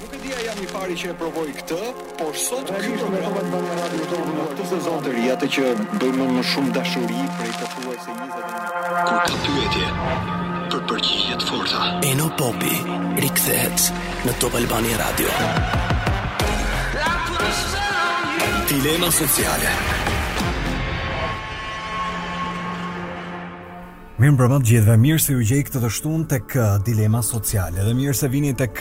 Nuk e di a jam i pari që e provoj këtë, por sot ky program do të bëjë një radio të huaj këtë sezon të ri, atë që bëj me më shumë dashuri prej pothuajse 21 Kur ka pyetje për përgjigje të forta. Eno Popi rikthehet në Top Albania Radio. Dilema sociale. Mirëmbrëma të gjithëve, mirë se ju gjej këtë të shtunë tek dilema sociale dhe mirë se vini tek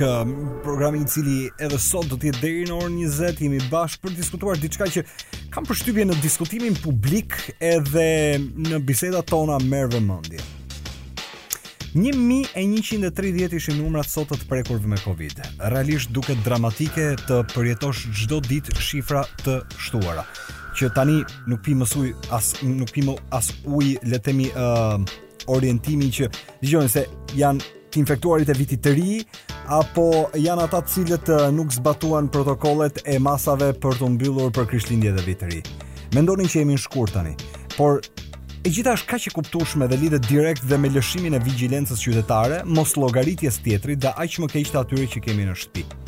programi i cili edhe sot do të jetë deri në orën 20 jemi bashkë për të diskutuar diçka që kam përshtypje në diskutimin publik edhe në bisedat tona merr vëmendje. 1130 ishin numrat sot të prekurve me Covid. Realisht duket dramatike të përjetosh çdo ditë shifra të shtuara. që tani nuk pi më suj as nuk pi më as ujë le të themi ë uh, orientimi që dëgjoni se janë të infektuarit e vitit të ri apo janë ata të cilët uh, nuk zbatuan protokollet e masave për t'u mbyllur për Krishtlindje dhe Vit të Ri. Mendoni që jemi në shkurt tani, por e gjitha është kaq e kuptueshme dhe lidhet direkt dhe me lëshimin e vigjilencës qytetare, mosllogaritjes së tjetrit dhe aq më keq të atyre që kemi në shtëpi.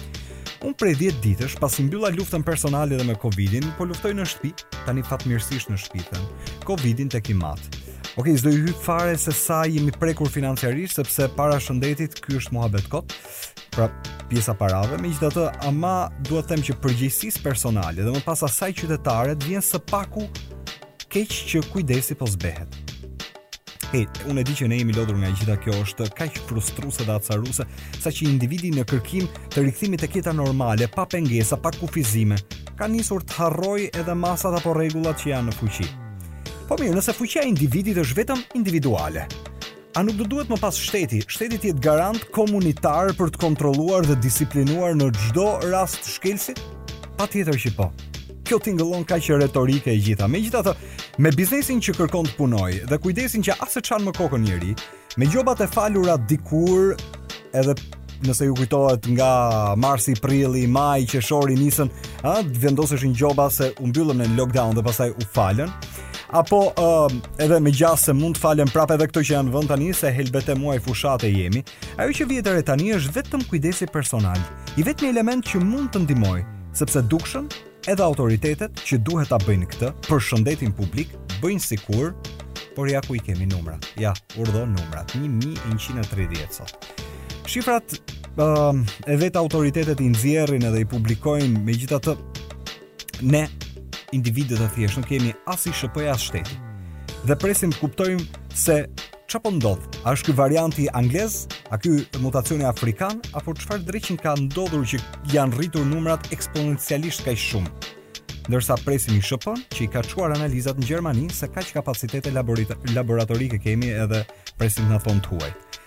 Unë prej 10 ditësh, pasi mbylla luftën personale dhe me Covidin, po luftoj në shtëpi, tani fatmirësisht në shtëpi them. Covidin tek im atë. Okej, s'do i hyj fare se sa jemi prekur financiarisht sepse para shëndetit ky është muhabet kot. Pra pjesa e parave, megjithatë, ama dua të them që përgjegjësisë personale dhe më pas asaj qytetare, të vjen së paku keq që kujdesi po zbehet. Hej, unë e di që ne jemi lodhur nga e gjitha kjo është kaq frustruese dhe acaruese, saqë individi në kërkim të rikthimit te jeta normale, pa pengesa, pa kufizime, ka nisur të harrojë edhe masat apo rregullat që janë në fuqi. Po mirë, nëse fuqia e individit është vetëm individuale, a nuk do duhet më pas shteti, shteti të jetë garant komunitar për të kontrolluar dhe disiplinuar në çdo rast shkelësit? Patjetër që po. Kjo tingëllon kaq retorike e gjitha. Megjithatë, me biznesin që kërkon të punojë dhe kujdesin që as e çan më kokën njeri, me gjobat e falura dikur edhe nëse ju kujtohet nga marsi, prilli, maji, qershori nisën, ë, vendoseshin gjoba se u mbyllëm në lockdown dhe pastaj u falën. Apo uh, edhe me gjasë se mund të falen prapë edhe këto që janë vënë tani se helbete muaj fushate jemi. Ajo që vihet re tani është vetëm kujdesi personal, i vetmi element që mund të ndihmojë, sepse dukshëm edhe autoritetet që duhet ta bëjnë këtë për shëndetin publik bëjnë sikur por ja ku i kemi numrat. Ja, urdhëro numrat 1130 sot. Shifrat uh, e vetë autoritetet i nxjerrin edhe i publikojnë megjithatë ne individët e thjeshtë nuk jemi as ISHP-ja as shteti. Dhe presim të kuptojmë se Çfarë po ndodh? A është ky varianti anglez, a ky mutacioni afrikan, apo çfarë dreqin ka ndodhur që janë rritur numrat eksponencialisht kaq shumë? Ndërsa presim ISHP-në që i ka çuar analizat në Gjermani se kaq kapacitete laboratorike kemi edhe presim të na thonë të huajt.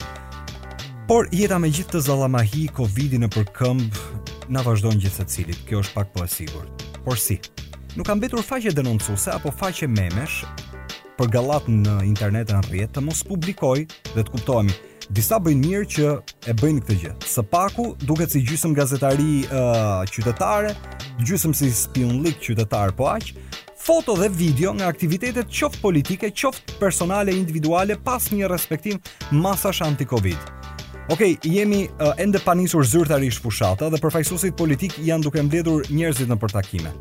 Por jeta me gjithë këtë zallamahi, covidi nëpër këmbë, na vazhdon gjithsecilit, kjo është pak po e sigurt. Por si, nuk ka mbetur faqe denoncuese apo faqe memesh, për gallatë në internet e në rrjet të mos publikojë dhe të kuptohemi. Disa bëjnë mirë që e bëjnë këtë gjë. Së paku duket si gjysmë gazetari uh, qytetare, gjysmë si spiunllik qytetar po aq, foto dhe video nga aktivitetet qoftë politike, qoftë personale individuale pa asnjë respektim masash anti-Covid. Ok, jemi uh, ende pa nisur zyrtarisht fushata dhe përfaqësuesit politikë janë duke mbledhur njerëzit nëpër takime.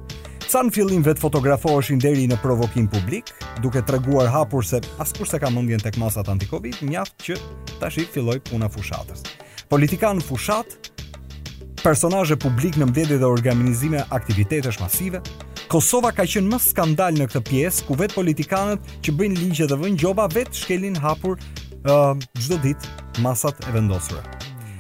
Ca në fillim vetë fotografoheshin deri në provokim publik, duke treguar hapur se askush s'e ka mendjen tek masat anti-Covid, mjaft që tashi filloi puna e fushatës. Politikanë në fushatë, personazhe publikë në mbledhje dhe organizime aktivitetesh masive, Kosova ka qenë më skandal në këtë pjesë ku vetë politikanët që bëjnë ligje dhe vënë gjoba vetë shkelin hapur çdo uh, ditë masat e vendosura.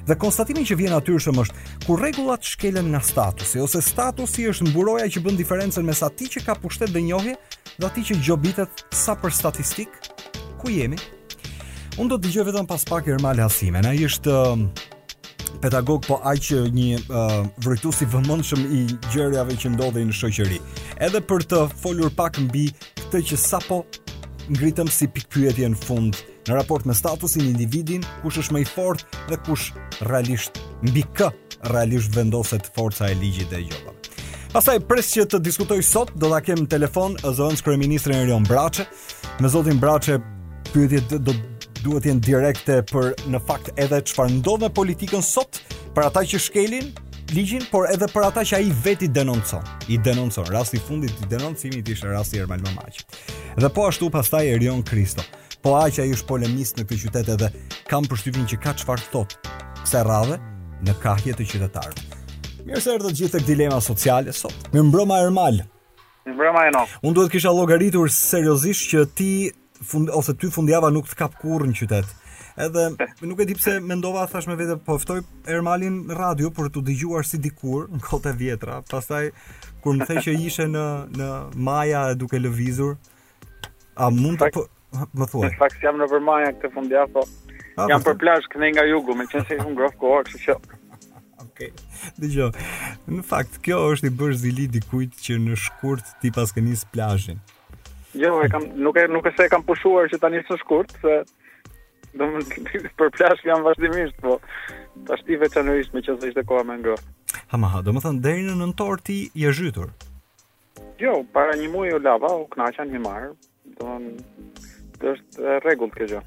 Dhe konstatimi që vjen natyrshëm është Kur rregullat shkelen nga statusi ose statusi është mburoja që bën diferencën mes atij që ka pushtet dhe njohje dhe atij që gjobitet sa për statistikë, ku jemi? Unë do të dëgjoj vetëm pas pak Ermal Hasimen. Ai është um, pedagog po aq një uh, vrojtues i vëmendshëm i gjërave që ndodhin në shoqëri. Edhe për të folur pak mbi këtë që sapo ngritëm si pikëpyetje në fund në raport me statusin, individin, kush është më i fortë dhe kush realisht mbi kë realisht vendoset forca e ligjit dhe e gjobave. Pastaj pres që të diskutoj sot, do ta kem në telefon zëvendëskryeministrin Erion Braçe. Me zotin Braçe pyetjet do duhet të jenë direkte për në fakt edhe çfarë ndodh me politikën sot për ata që shkelin ligjin, por edhe për ata që ai vetë i denoncon. I denoncon rasti i fundit i denoncimit ishte rasti Ermal Mamaqi. Dhe po ashtu pastaj Erion Kristo. Po aq ai është polemist në këtë qytet edhe kam përshtypjen që ka çfarë të thotë. Kësaj radhe në kahje të qytetarëve. Mirë se erdhët të gjithë tek dilema sociale sot. Mirëmbrëma Ermal. Mirëmbrëma Eno. Unë duhet kisha llogaritur seriozisht që ti fund, ose ty fundjava nuk të kap kurrë në qytet. Edhe nuk e di pse mendova thashë me vete po ftoj Ermalin në radio për të dëgjuar si dikur në kohët e vjetra. Pastaj kur më the që ishe në në maja duke lëvizur, A mund të po më thuaj? Në fakt jam në Dhërmi këtë fundjavë, po. A, jam për plazh këtej nga jugu, meqenëse u ngroh koha, kështu që. Okej. Dëgjoj. Në fakt kjo është t'i bësh zili dikujt që në shkurt ti paske nis plazhin. Jo, e kam nuk e nuk është se e kam pushuar që tani në shkurt, se domethënë për plazh jam vazhdimisht, po tashti veçanërisht meqenëse ishte koha më e ngrohtë. Ha ha ha, domethënë, deri në nëntor ti je zhytur? Jo, para një muaj u lava, u kënaqa në Himarë. Do është rregull kjo gjë.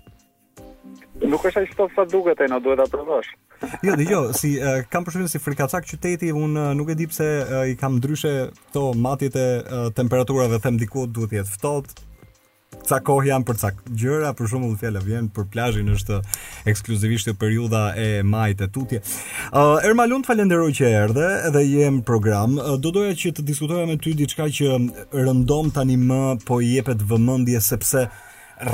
Nuk është aq ftohtë sa duket ai, na duhet ta provosh. Jo, jo, si uh, kam përshtypjen si frikacak qyteti, unë uh, nuk e di pse uh, i kam ndryshe këto matjet e uh, temperaturave, dhe them diku duhet të jetë ftohtë. ca kohë janë për ca gjëra, për shembull fjala vjen për plazhin është ekskluzivisht e periudha e majit e tutje. Uh, Ermal, unë të falënderoj që erdhe dhe je në program. Uh, do doja që të diskutoja me ty diçka që rëndom tani më po i jepet vëmendje sepse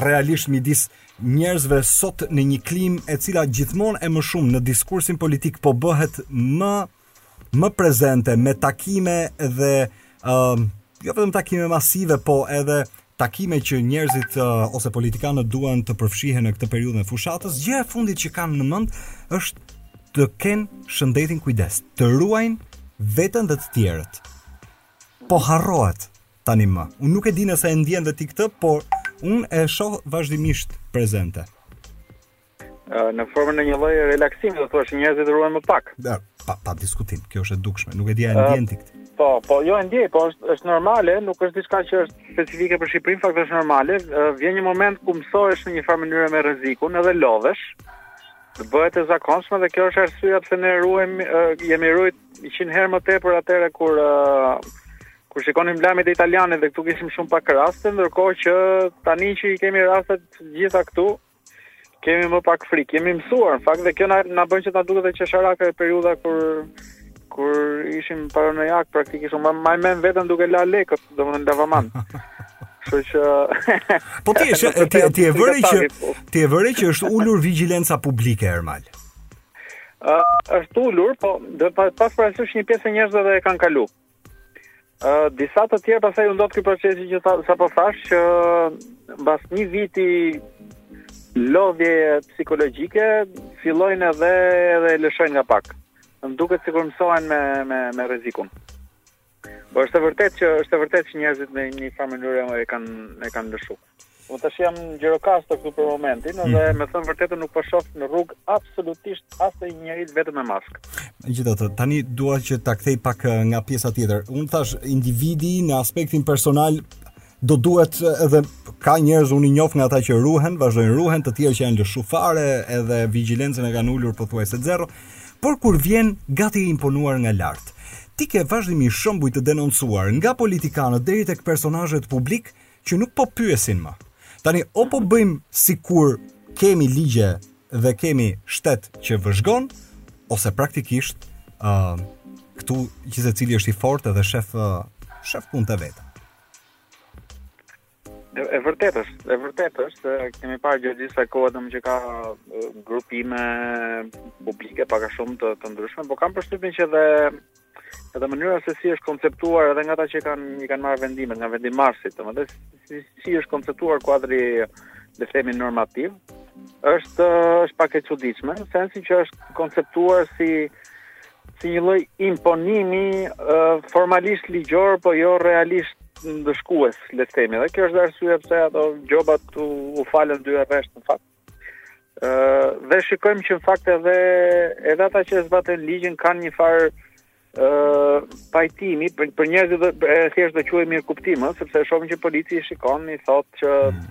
realisht midis njerëzve sot në një klimë e cila gjithmonë e më shumë në diskursin politik po bëhet më uh, më prezente me takime dhe uh, jo vetëm takime masive, po edhe takime që njerëzit uh, ose politikanët duan të përfshihen në këtë periudhë të fushatës, gjëja e fundit që kanë në mend është të kenë shëndetin kujdes, të ruajnë veten dhe të tjerët. Po harrohet tani më. Unë nuk e di nëse e ndjen dhe ti këtë, por unë e shoh vazhdimisht prezente. në formën e një lloj relaksimi, do thua se njerëzit ruhen më pak. Ja, pa, pa diskutim, kjo është e dukshme, nuk e di a ndjen ti këtë. Po, po, jo e ndjej, po është është normale, nuk është diçka që është specifike për Shqipërinë, në fakt është normale. Vjen një moment ku mësohesh në një farë mënyrë me rrezikun edhe lodhesh. Të bëhet e zakonshme dhe kjo është arsyeja pse ne ruajmë jemi rujt 100 herë më tepër atëre kur kur shikonim lajmet e Italisë dhe këtu kishim shumë pak raste, ndërkohë që tani që i kemi rastet gjitha këtu, Kemi më pak frikë, jemi mësuar në fakt dhe kjo na na bën që të duket edhe qesharake periudha kur kur ishim paranojakë praktikisht unë mbaj mend veten duke la lekët, domethënë në lavaman. Kështu që Po ti je ti ti e vëre që po. ti e vëre që është ulur vigjilenca publike Ermal. Ë është ulur, po duhet pas parasysh një pjesë e njerëzve dhe e kanë kalu. Uh, disa të tjerë pastaj u ndodh ky procesi që sapo thashë që mbas një viti lodhje psikologjike fillojnë edhe edhe lëshojnë nga pak. Na duket sikur mësohen me me me rrezikun. Po është e vërtetë që është e vërtetë që njerëzit në një farë mënyre e kanë e kanë lëshuar. Unë tash jam në Gjirokastër këtu për momentin mm. dhe me thënë vërtetën nuk po shoh në rrugë absolutisht asnjë njeri vetëm me maskë. Megjithatë, tani dua që ta kthej pak eh, nga pjesa tjetër. Unë thashë individi në aspektin personal do duhet eh, edhe ka njerëz unë i njoh nga ata që ruhen, vazhdojnë e ruhen, të tjerë që janë lëshu fare, edhe vigjilencën e kanë ulur pothuajse zero. Por kur vjen gati i imponuar nga lart, ti ke vazhdimisht shembuj të denoncuar nga politikanët deri tek personazhet publike që nuk po pyesin më. Tani o po bëjmë sikur kemi ligje dhe kemi shtet që vëzhgon ose praktikisht ë uh, këtu që secili është i fortë dhe shef uh, shef punët e veta. E, e vërtetë është, e vërtetë është, kemi parë gjatë disa kohë domun që ka grupime publike pak a shumë të, të ndryshme, por kam përshtypjen që edhe Edhe mënyra se si është konceptuar edhe nga ata që kanë i kanë marrë vendimet nga vendimi i marsit, domethënë si, si është konceptuar kuadri le të themi normativ, është është pak e çuditshme, në sensin që është konceptuar si si një lloj imponimi uh, formalisht ligjor, po jo realisht ndëshkues, le të themi. Dhe kjo është arsyeja pse ato gjobat u, u falën dy herë rresht në fakt. dhe shikojmë që në fakt edhe edhe ata që zbatojnë ligjin kanë një farë ë pajtimi për për njerëzit e thjeshtë do quaja mirëkuptim, ë, sepse shohim që polici i shikon, i thotë që mm.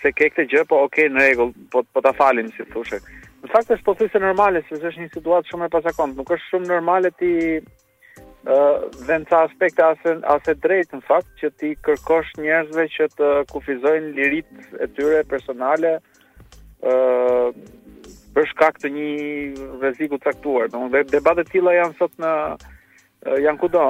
s'e ke këtë gjë, po okay, në rregull, po po ta falim si të thuash. Në fakt është pothuajse normale, sepse është një situatë shumë e pazakontë, nuk është shumë normale t'i dhe në ca aspekte as, as e drejtë në fakt që t'i kërkosh njerëzve që të kufizojnë liritë e tyre personale uh, për shkak të një rreziku të caktuar. Do të debatet e tilla janë sot në janë kudo.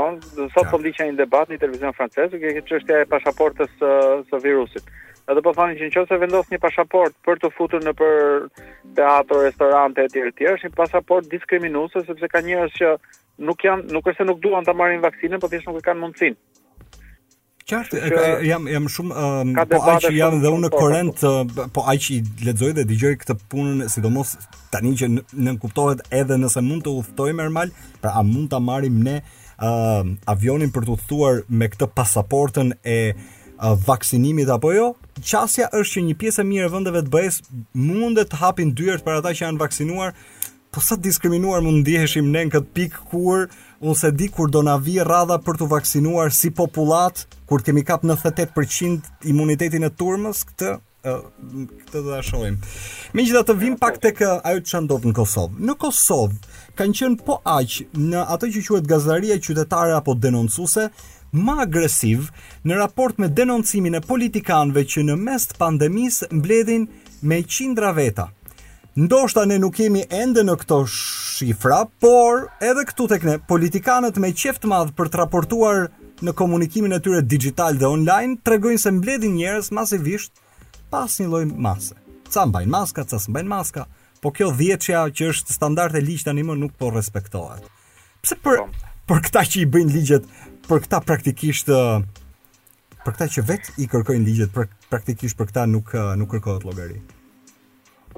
Sot po ndiqja një debat në televizion francez, që është çështja e pasaportës së, së virusit. Edhe po thonë që nëse vendos një pasaportë për t'u futur nëpër teatro, restorante etj etj, është një pasaportë diskriminuese sepse ka njerëz që nuk janë nuk është se nuk duan ta marrin vaksinën, por thjesht nuk e kanë mundësinë. Qartë, që, jam jam shumë um, po aq jam dhe unë në korent, po aq i lexoj dhe dëgjoj këtë punën, sidomos tani që nënkuptohet edhe nëse mund të udhëtojmë normal, pra a mund ta marrim ne uh, avionin për të udhëtuar me këtë pasaportën e uh, vaksinimit apo jo? Qasja është që një pjesë e mirë e vendeve të BE-s mundet të hapin dyert për ata që janë vaksinuar, Po sa të diskriminuar mund të ndiheshim ne në këtë pikë kur unë s'e di kur do na vijë rradha për t'u vaksinuar si popullatë, kur të kemi kap 98% imunitetin e turmës, këtë këtë do ta shohim. Megjithatë vijmë pak tek ajo që ndodh në Kosovë. Në Kosovë kanë qenë po aq në atë që quhet gazetaria qytetare apo denoncuese, më agresivë në raport me denoncimin e politikanëve që në mes të pandemisë mbledhin me qindra veta Ndoshta ne nuk jemi ende në këto shifra, por edhe këtu tek ne politikanët me qejf të madh për të raportuar në komunikimin e tyre dixhital dhe online tregojnë se mbledhin njerëz masivisht pa asnjë lloj mase. Ca mbajnë maska, ca s'mbajnë maska, po kjo dhjetëshja që është standard e ligj tani më nuk po respektohet. Pse për po. për këta që i bëjnë ligjet, për këta praktikisht Për këta që vetë i kërkojnë ligjet, pra praktikisht për këta nuk nuk kërkohet llogari.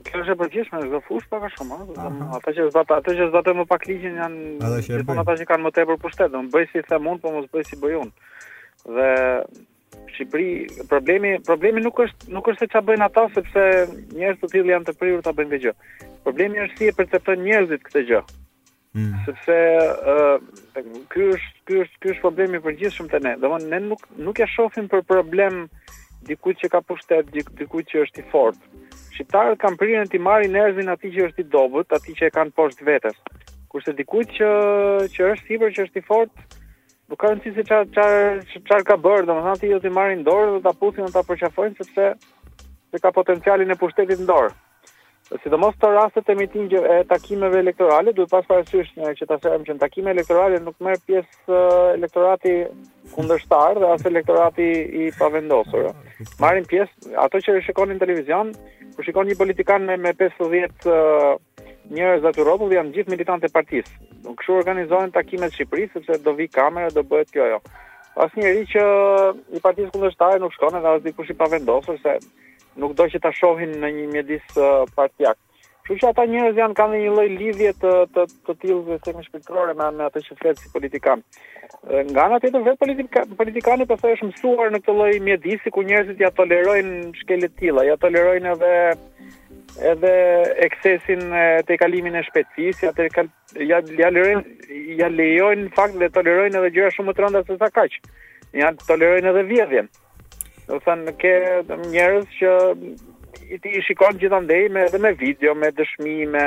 Kjo është e përgjithshme në çdo fushë pak a shumë, ëh. Ata që zbat, ata që zbatojnë më pak ligjin janë gjithmonë ata që kanë më tepër pushtet, domethënë bëj si them unë, po mos bëj si bëj unë. Dhe në Shqipëri, problemi, problemi nuk është nuk është se çfarë bëjnë ata sepse njerëz të tillë janë të prirur ta bëjnë këtë gjë. Problemi është si e perceptojnë njerëzit këtë gjë. Mm. Sepse ë uh, ky është ky është ky është problemi i përgjithshëm te ne. Domethënë ne nuk nuk e shohim për problem dikujt që ka pushtet, dik, dikujt që është i fortë. Shqiptarët kanë prirje t'ia marrin nervin atij që është i dobët, atij që e kanë poshtë vetes. Kurse dikujt që që është sipër, që është i fortë, nuk ka rëndësi se çfarë çfarë çfarë ka bërë, domethënë atij do t'i marrin dorën dhe ta puthin dhe ta përqafojnë sepse se ka potencialin e pushtetit në dorë. Sidomos te rastet e miting e takimeve elektorale, duhet pasur parasysh që ta them që në takime elektorale nuk merr pjesë elektorati kundërshtar dhe as elektorati i pavendosur. Marrin pjesë ato që shikon në televizion, kur shikon një politikan me, me 50 uh, njerëz aty rrotull janë gjithë militantë e partisë. Nuk kështu organizohen takimet në Shqipëri sepse do vi kamera, do bëhet kjo ajo. Asnjeri që është i partisë kundërshtare nuk shkon edhe as dikush i pavendosur se Nuk do që ta shohin në një mjedis partiak. Kështu që ata njerëz janë kanë një lloj lidhje të të të tillë të themi shpirtërore me me atë që flet si politikan. Nga ana tjetër vetë politika, politikani pastaj është mësuar në këtë lloj mjedisi ku njerëzit ja tolerojnë shkelje të tilla, ja tolerojnë edhe edhe eksesin e tejkalimin e shpejtësisë, ja tejkal ja ja lejojnë ja lejojnë në fakt dhe tolerojnë edhe gjëra shumë më të rënda se sa kaq. Ja tolerojnë edhe vjedhjen. Domethënë ke njerëz që i ti shikon gjithandej me edhe me video, me dëshmi, me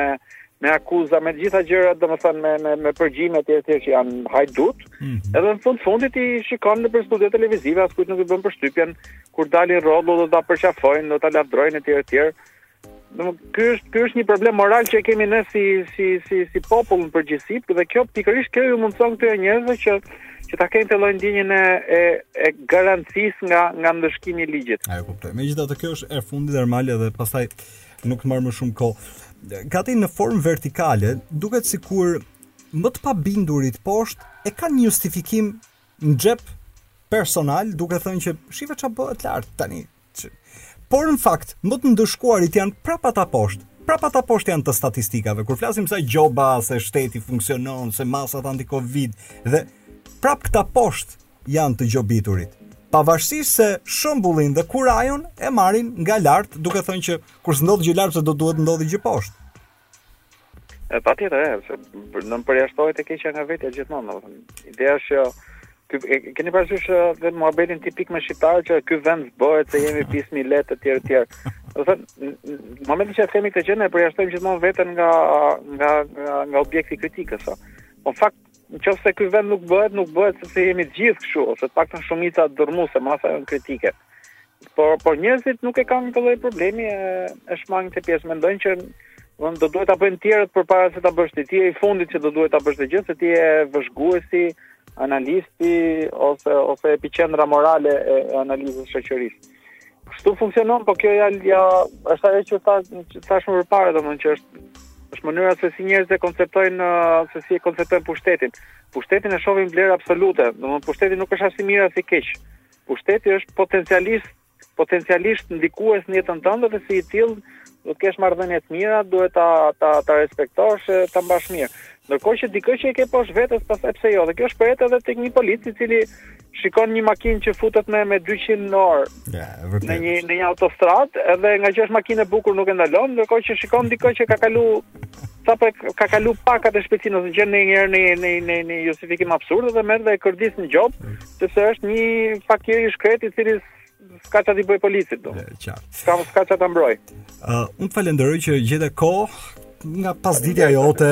me akuza, me gjitha gjërat, domethënë me me me përgjime të tjera që janë hajdut. Mm -hmm. Edhe në fund të fundit i shikon nëpër studio televizive, askujt nuk i bën përshtypje, kur dalin rrotull do ta përqafojnë, do ta lavdrojnë etj etj. Domethënë ky është ky është një problem moral që e kemi ne si si si si popull në përgjithësi dhe kjo pikërisht kjo ju mundëson këtyre njerëzve që që ta kenë atë lloj ndjenjën e e, e garancisë nga nga ndëshkimi i ligjit. Ajo, e kuptoj. Megjithatë kjo është e fundit Ermal edhe pastaj nuk të marr më shumë kohë. Gati në formë vertikale, duket sikur më të pabindurit poshtë e kanë një justifikim në xhep personal, duke thënë që shife çfarë bëhet lart tani. Por në fakt, më të ndëshkuarit janë prapë ata poshtë. Prapë ata poshtë janë të statistikave. Kur flasim sa gjoba, se shteti funksionon, se masat anti-Covid dhe prap këta poshtë janë të gjobiturit pavarësisht se shëmbullin dhe kurajon e marrin nga lart, duke thënë që kur s'ndodh gjë lart pse do duhet të ndodhi gjë poshtë. E patjetër, e, se domethënë përjashtohet e keqja nga vetja gjithmonë, domethënë. Ideja është që, se, e keni parasysh dhe muhabetin tipik me shqiptarë që ky vend s'bëhet se jemi pis milet e të tjera të tjera. Domethënë, në momentin që e themi këtë gjënë, e përjashtojmë gjithmonë veten nga, nga, nga, nga objekti i kritikës, o. Po, në fakt, Në qoftë se ky vend nuk bëhet, nuk bëhet sepse jemi të gjithë kështu, ose të paktën shumica dërrmuese, masa jonë kritike. Por, por njerëzit nuk e kanë atë lloj problemi e, e shmangin atë pjesë. Mendojnë që vendin do duhet ta bëjnë të tjerët përpara se ta bësh ti. Ti je i fundit që do duhet ta bësh atë gjë, se ti je vëzhguesi, analisti, ose, ose epiqendra morale e, e analizës së shoqërisë. Kështu funksionon, po kjo ja, ja është ajo që thashë që thashë më parë domethënë që është është mënyra se si njerëzit e konceptojnë uh, se si e konceptojnë pushtetin. Pushtetin e shohin vlerë absolute, domethënë pushteti nuk është as i mirë as i keq. Pushteti është potencialisht potencialisht ndikues në jetën tënde dhe si i tillë do të kesh marrëdhënie të mira, duhet ta ta ta respektosh, ta mbash mirë. Ndërkohë që dikë që e ke poshtë vetes, pastaj pse jo? Dhe kjo shprehet edhe tek një polic i cili shikon një makinë që futet me me 200 në orë. Po, vërtet. Në një në një autostradë, edhe ngaqë është makinë e bukur nuk e ndalon, ndërkohë që shikon dikë që ka kalu sapo ka kalu pak atë shpejtësinë ose gjen menjëherë në në në një justifikim absurd dhe merr dhe e kërdis në gjobë, sepse është një fakir i shkretë i cili s'ka ça t'i bëjë policit dot. S'ka s'ka ça ta mbrojë. Ë, uh, unë të falenderoj që gjete kohë nga pasditja jote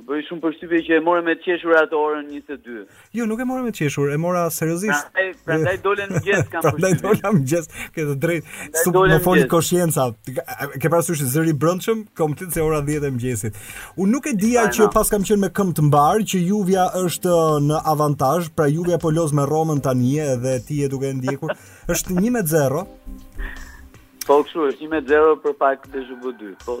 Më bëri shumë përshtypje që e more me të qeshur atë orën 22. Jo, nuk e mora me të qeshur, e mora seriozisht. Prandaj, prandaj dole në mëngjes kam përshtypje. Prandaj dola në mëngjes, ke të drejtë. Se më foli koshienca. Ke parasysh zëri i brendshëm, kam thënë se ora 10 e mëngjesit. Unë nuk e dija që paskam qenë me këmbë të mbarë, që Juvja është uh, në avantazh, pra Juvja po loz me Romën tani edhe ti je duke ndjekur. Është 1-0. Po kështu është 1-0 për pak desh u bë 2. Po.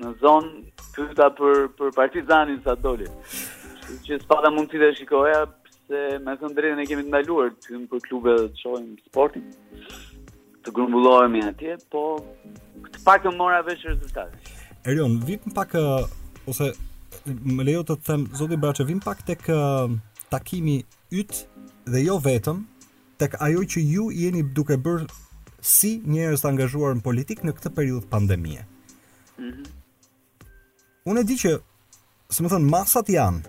Në zonë pyeta për për Partizanin sa doli. Se s'pata mundësi ta shikoja, pse me thënë të drejtën e kemi të ndaluar të hymë për klube dhe të shojmë sportin, të grumbullohemi atje, po të paktën mora vesh rezultatin. Erion, vijmë pak, ose më lejo të të them, Zoti Braçe, vijmë pak tek takimi yt dhe jo vetëm, tek ajo që ju jeni duke bërë si njerëz të angazhuar në politikë në këtë periudhë pandemie. Mm -hmm. Unë e di që, domethënë, masat janë,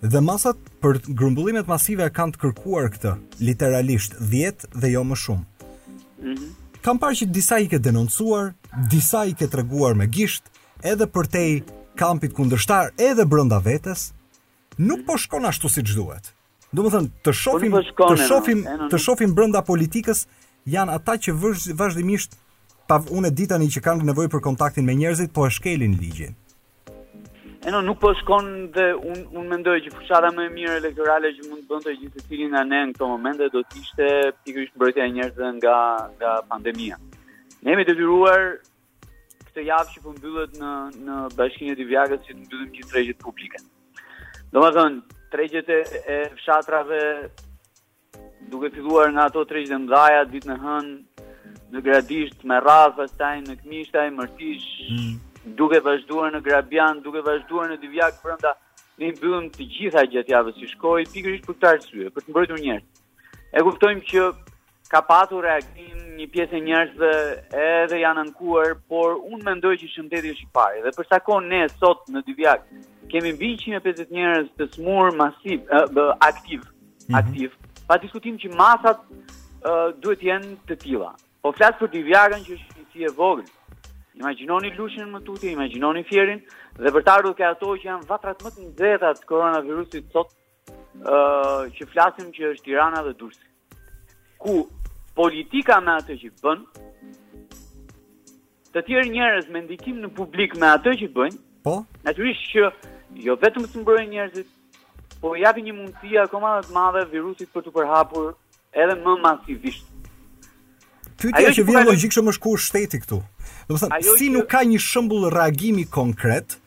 dhe masat për grumbullimet masive kanë të kërkuar këtë, literalisht, 10 dhe jo më shumë. Mm -hmm. Kam parë që disa i ke denoncuar, disa i ke treguar me gisht, edhe përtej kampit kundërshtar, edhe brenda vetes, nuk po shkon ashtu siç duhet. Domethënë, të shofim, po të shofim, të shofim brënda politikës, janë ata që vazhdimisht, pra unë e di tani që kanë nevojë për kontaktin me njerëzit, po e shkelin ligjin. Eno, nuk po shkon dhe unë un mendoj që fushata më e mirë elektorale që mund të bënte gjithsecili nga ne në këto momente, do të ishte pikërisht mbrojtja e njerëzve nga, nga pandemia. Ne jemi detyruar Këtë javë që po mbyllet në në Bashkinë e Divjakës që të mbyllim gjithë tregjet publike. Domethënë, tregjet e, e fshatrave duke filluar nga ato tregjet e mëdha ditën e hënë në Gradisht me radhë pastaj në Kmishtaj, Mërtish, mm. duke vazhduar në Grabian, duke vazhduar në Divjakë brenda ne i mbyllëm të gjitha gjatë javës që shkoi pikërisht për këtë arsye, për të mbrojtur njerëz. E kuptojmë që Ka patur reagim, një pjesë e njerëzve edhe janë ankuar, por unë mendoj që shëndeti është i pari. Dhe për sa kohë ne sot në Divjakë kemi mbi 150 njerëz të smur masiv, ë, aktiv, mm -hmm. aktiv. Pa diskutim që masat ë duhet të jenë të tilla. Po flas për Divjakën që është njësi e vogël. Imagjinoni Lushnjën më tutje, imagjinoni Fierin dhe për të ardhur ke ato që janë vatrat më të nxehta të koronavirusit sot, ë që flasim që është Tirana dhe Durrësi. ku politika me atë që bën, të tjerë njerëz me ndikim në publik me atë që bëjnë, po? Natyrisht që jo vetëm s'mbrojnë njerëzit, po i japin një mundësi akoma më të madhe virusit për t'u përhapur edhe më masivisht. Pyetja që vjen logjikshëm është ku është shteti këtu. Domethënë, si nuk ka një shembull reagimi konkret,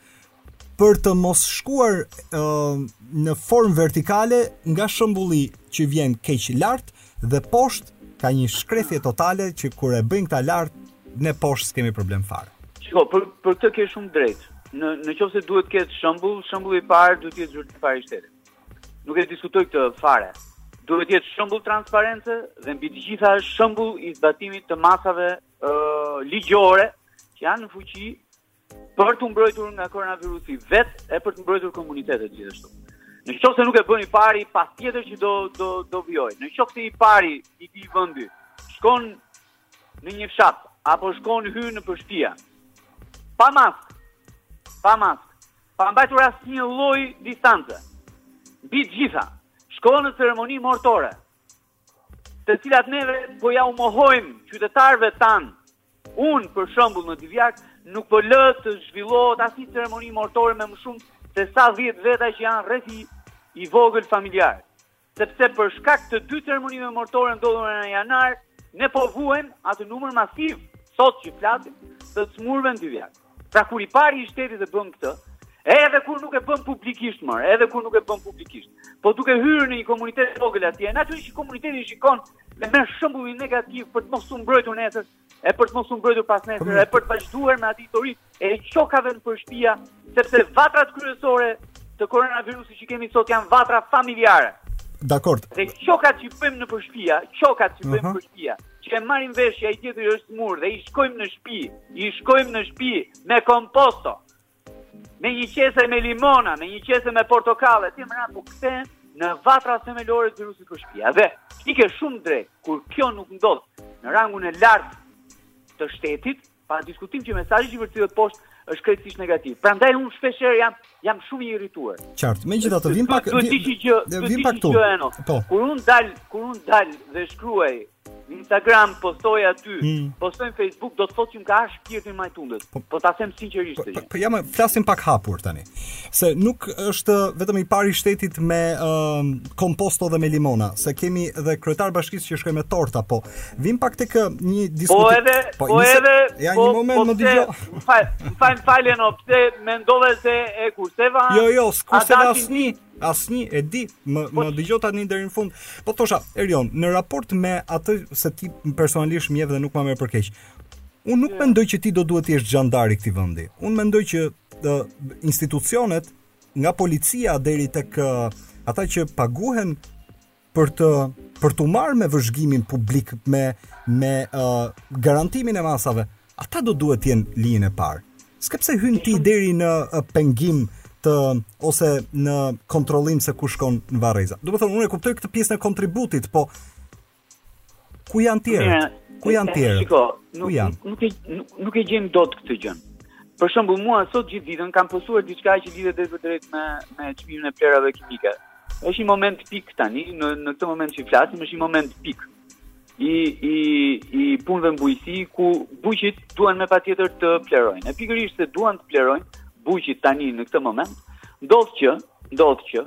për të mos shkuar uh, në formë vertikale nga shembulli që vjen keq lart dhe poshtë ka një shkrehje totale që kur e bëjnë këta lart ne poshtë s'kemi problem fare. Shiko, për për këtë ke shumë të drejtë. Në në qoftë se duhet të ketë shembull, shembulli i parë duhet të jetë zyrtari i parë i shtetit. Nuk e diskutoj këtë fare. Duhet të jetë shembull transparence dhe mbi të gjitha shembull i zbatimit të masave ë uh, ligjore që janë në fuqi për t'u mbrojtur nga koronavirusi vetë e për t'u mbrojtur komunitetet gjithashtu. Në qoftë se nuk e bën i pari, s'ka tjetër që do do do vijojë. Në qoftë se i pari i këtij vendi, shkon në një fshat apo shkon hyn nëpër shpia. Pa maskë. Pa maskë. Pa mbajtur asnjë lloj distance. Mbi të gjitha, shkon në ceremoni mortore. Të cilat neve po ua mohojmë qytetarëve tanë Unë, për shembull, në Divjakë nuk po lë të zhvillohet asnjë ceremoni mortore me më shumë se sa 10 veta që janë rrethi i vogël familjar. Sepse për shkak të dy ceremonive mortore ndodhur në janar, ne po vuajmë atë numër masiv sot që flasim të smurëve në Divjakë. Pra kur i pari i shtetit e bën këtë, edhe kur nuk e bën publikisht mor, edhe kur nuk e bën publikisht, po duke hyrë në një komunitet të vogël atje, natyrisht që komuniteti shikon e merr shembull negativ për të mos u mbrojtur nesër, e për të mos u mbrojtur pasnesër, e për të vazhduar me atë histori e qokave nëpër shpia, sepse vatrat kryesore të koronavirusit që kemi sot janë vatra familjare. Dakord. Dhe qokat që bëjmë nëpër shpia, qokat që bëjmë nëpër shpia, që e marrim vesh që ai tjetri është smurë dhe i shkojmë në shpi, i shkojmë në shpi me komposto, me një qese me limona, me një qese me portokale, të tëra po kthehen vatra themelore të virusit nëpër shpia. Dhe, ti ke shumë të drejtë, kur kjo nuk ndodh në rangun e lartë të shtetit, Pa diskutim që mesazhi që përcillet poshtë është krejtësisht negativ. Prandaj unë shpeshherë jam jam shumë i irrituar. Qartë, megjithatë vijmë pak duhet të që vijmë pak këtu. Po. Kur un dal, kur un dal dhe shkruaj në Instagram, postoj aty, hmm. postoj në Facebook, do të thotë që më ka ardhur shpirti në majë të hundës. Po, po ta them sinqerisht. Po, po, po jam flasim pak hapur tani. se nuk është vetëm i pari i shtetit me uh, komposto dhe me limona, se kemi dhe kryetarë bashkie që shkojnë me torta, po vijmë pak tek një po diskutim. Po edhe, po, po edhe, ja po, një moment po, më dëgjo. Fal, fal, falem po pse mendove se e kurseva? Jo, jo, s'kurseva asnjë asnjë e di më po, më dëgjoj tani deri në fund. Po thosha, Erion, në raport me atë se ti personalisht më njeh dhe nuk ma merr për keq. Unë nuk mendoj që ti do duhet të jesh xhandar i këtij vendi. Unë mendoj që dhe, institucionet nga policia deri tek ata që paguhen për të për t'u marrë me vëzhgimin publik me me uh, garantimin e masave, ata do duhet të jenë në linjën e parë. S'ka pse hyn ti deri në uh, pengim të ose në kontrollim se ku shkon në varreza. Domethënë unë e kuptoj këtë pjesën e kontributit, po Ku janë të tjerët? Ku janë të tjerët? Shiko, nuk, Ku janë? Nuk, e, nuk, nuk e gjejmë dot këtë gjënë. Për shembull, mua sot gjithë ditën kam postuar diçka që lidhet drejtpërdrejt me me çmimin e plehrave kimike. Është një moment pik tani, në në këtë moment që flasim, është një moment pik i i i punëve në bujqësi ku bujqit duan me patjetër të plehrojnë. E pikërisht se duan të plehrojnë bujqit tani në këtë moment, ndodh që, ndodh që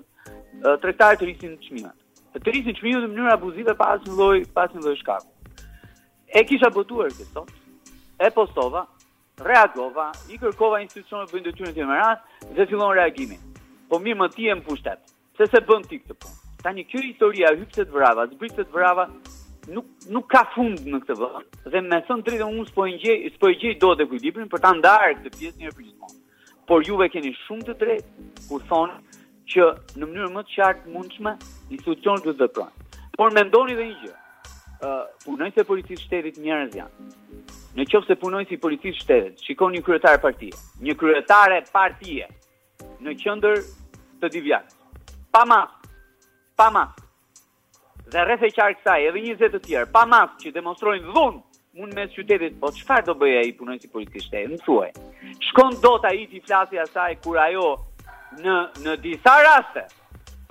tregtarët të rrisin çmimet. Të rrisin çmimin në mënyrë abuzive pa asnjë lloj pa asnjë lloj shkaku. E kisha botuar këtë sot. E postova, reagova, i kërkova institucioneve të bëjnë detyrën e tyre me radhë dhe fillon reagimi. Po mirë, ma ti je në pushtet. Pse s'e bën ti këtë punë? Tani kjo historia hyp se të vrava, zbrit se të vrava, nuk nuk ka fund në këtë vend dhe me thënë të drejtën unë s'po e ngjej s'po e gjej dot ekuilibrin për ta ndarë këtë pjesë një herë përgjithmonë. Por juve keni shumë të drejtë kur thoni që në mënyrën më të qartë të mundshme institucionet duhet të veprojnë. Por mendoni edhe një gjë. Ë uh, punonjësit e policisë së shtetit njerëz janë. Në qoftë se punonjësi i policisë së shtetit shikon një kryetar partie, një kryetare partie në qendër të Divjakës. Pa maskë, pa maskë. Dhe rreth e qark kësaj, edhe 20 të tjerë, pa maskë që demonstrojnë dhunë, mu në mes të qytetit, po çfarë do bëjë ai punonjësi i policisë së shtetit? Më thuaj. Shkon dot ai t'i flasi asaj kur ajo në në disa raste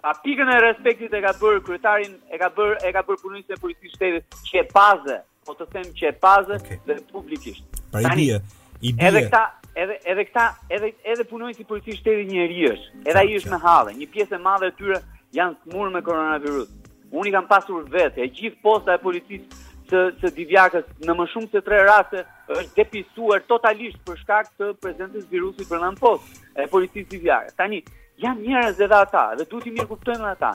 pa pikën e respektit e ka bërë kryetarin, e ka bërë e ka bërë punonjësin e policisë së shtetit qep aze. Po të them qep aze okay. dhe publikisht. Pra i bie, i bie. Edhe këta, edhe edhe këta, edhe edhe punonjësi i policisë së shtetit njeri është. Edhe ai është me halle. Një pjesë e madhe e tyre janë sëmurë me koronavirus. Unë i kam pasur vetë, e gjithë posta e policisë së së Divjakës në më shumë se 3 raste është depistuar totalisht për shkak të prezencës së virusit pranë postës së policisë Divjakë. Tani janë njerëz edhe ata dhe duhet t'i mirëkuptojmë ata.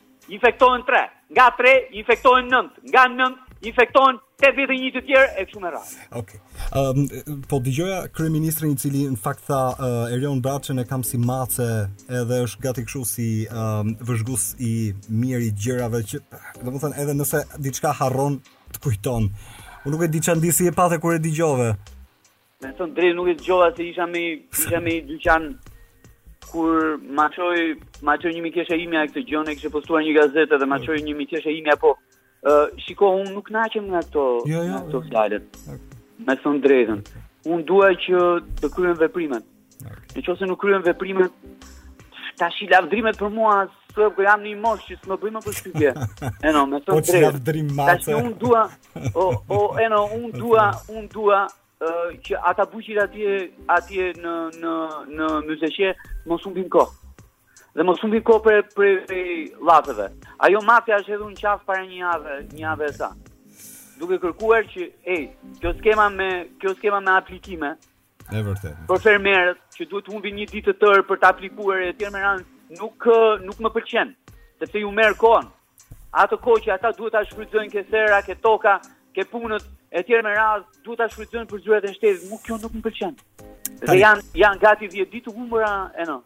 infektohen 3, nga 3 infektohen 9, nga 9 infektohen 81 të tjerë e kështu me radhë. Okej. Ëm um, po dëgjoja kryeministrin i cili në fakt tha uh, Erion Braçën e kam si mace, edhe është gati kështu si um, vëzhgues i mirë i gjërave që domethënë edhe nëse diçka harron të kujton. Unë nuk e di ça ndjesie pate kur e dëgjove. Me thënë të drejtën nuk e dëgjova se isha me isha me një dyqan kur ma çoi ma çoi një mikeshe imja këtë gjë, e kishte postuar një gazetë dhe ma çoi një mikeshe imja po. Ë uh, shiko, unë nuk ndahem nga këto jo, jo, nga këto fjalët. Me thënë të drejtën, unë dua që të kryhen veprimet. Në qoftë se nuk kryen veprime, t'i rashë lavdërimet për mua se kur jam në moshë që s'më bëjnë përshtypje. Eno, me të drejtë. Po lavdrim matë. Tash unë dua, o, o, eno, unë dua, unë dua, që ata bujqit atje atje në në në Myzeqe mos humbin kohë. Dhe mos humbin kohë për për llafeve. Ajo mafia është hedhur në qafë para një javë, një javë sa. Duke kërkuar që ej, kjo skema me kjo skema me aplikime, E vërtetë. Për fermerët që duhet të humbin një ditë të tërë për të aplikuar etj me radhë, nuk nuk më pëlqen, sepse ju merr kohën. Atë kohë që ata duhet ta shfrytëzojnë ke sera, ke toka, ke punët etj me radhë, duhet ta shfrytëzojnë për zyrat e shtetit. Mua kjo nuk më pëlqen. Dhe janë janë gati 10 ditë të humbura Eno.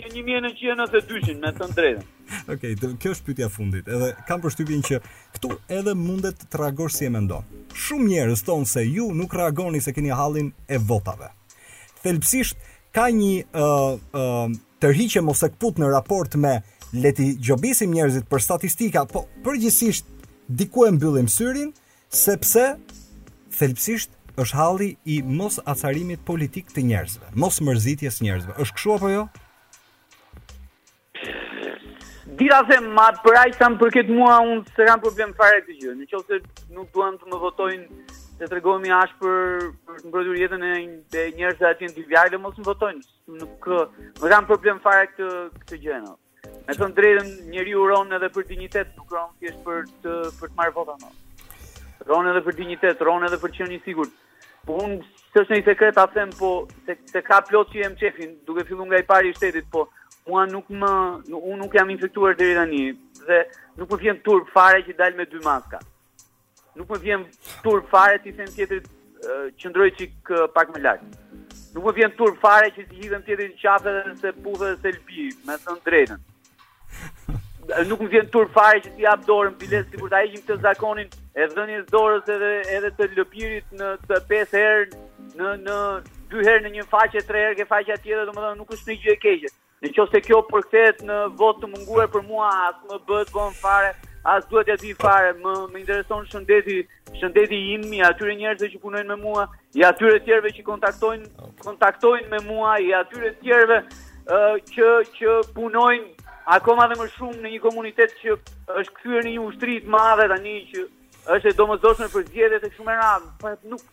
Që një mijë e nëntëqind e nëntëdhjetë e dyshin, me thënë të drejtën. Okej, okay, kjo është pyetja e fundit. Edhe kam përshtypjen që këtu edhe mundet të reagosh si e mendon. Shumë njerëz thonë se ju nuk reagoni se keni hallin e votave. Thelbësisht ka një ë uh, uh, tërhiq e mos e këput në raport me le t'i gjobisim njerëzit për statistika, po përgjithësisht diku e mbyllim syrin, Sepse thelbësisht është halli i mos acarimit politik të njerëzve, mos mërzitjes së njerëzve. Është kështu apo jo? Di ça, se mua për aq sa më përket mua unë s'e kam problem fare këtë gjë. Në qoftë se nuk duan të më votojnë, se tregohemi ashpër për të mbrojtur jetën e njerëzve atyre të tjerëve, le, mos më votojnë. Nuk e kam problem fare këtë këtë gjë. Me thënë të drejtën, njeriu rron edhe për dinjitet, nuk rron thjesht për të, për të marrë vota. No. Rron edhe për dinjitet, rron edhe për të qenë i sigurt. Po unë, s'është ndonjë sekret, ta them, po, se, se ka plot që i bën qejfin, duke fillu nga i pari i shtetit, po, mua nuk më, nuk, unë nuk jam infektuar deri tani, dhe nuk më vjen turp fare që dal me dy maska. Nuk më vjen turp fare t'i them tjetrit qëndro një çik pak më larg. Nuk më vjen turp fare që s'i hidhem tjetrit në qafë dhe s'e puth e dhe s'e lëpi, me thënë të drejtën. Nuk më vjen turp fare që s'i jap dorën biles sikur ta heqim këtë zakonin e dhënies së dorës edhe edhe të lëpirit në të pesë herë në në dy herë në një faqe, tre herë ke faqja tjetër, domethënë nuk është një gjë e keqe. Në qoftë se kjo përkthehet në votë të munguar për mua, as më bëhet vonë fare, as dua t'ia di fare, mua më intereson shëndeti, shëndeti im, i atyre njerëzve që punojnë me mua, i atyre të tjerëve që kontaktojnë, kontaktojnë me mua, i atyre të tjerëve uh, që që punojnë akoma dhe më shumë në një komunitet që është kthyer në një ushtri të madhe tani që është e domosdoshme për zgjedhjet e kështu me radhë, por nuk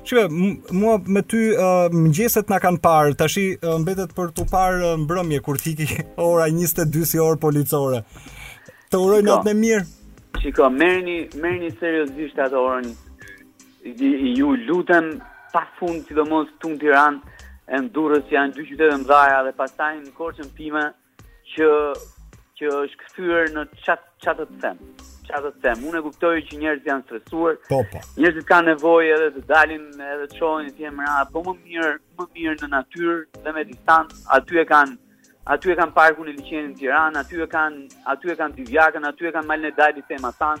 Shikë, mua me ty uh, mëngjeset na kanë parë, tashi uh, mbetet për tu parë uh, mbrëmje kur trokiti ora 22 si orë policore. Të uroj natën e mirë. Shikë, merrni merreni seriozisht atë orën. Ju lutem pa fund sidomos këtu në Tiranë e në Durrës që janë dy qytete të mëdha dhe pastaj në Korçën time Që që është kthyer në ça ça të them. Ça të them. Unë e kuptoj që njerëzit janë të stresuar. Po po. Njerëzit kanë nevojë edhe të dalin edhe të shohin diçka, po më mirë, më mirë në natyrë dhe me distancë. Aty e kanë aty e kanë parkun e liqenit në Tiranë, aty e kanë aty e kanë Divjakën, aty e kanë Malin e Dajtit te ma tan.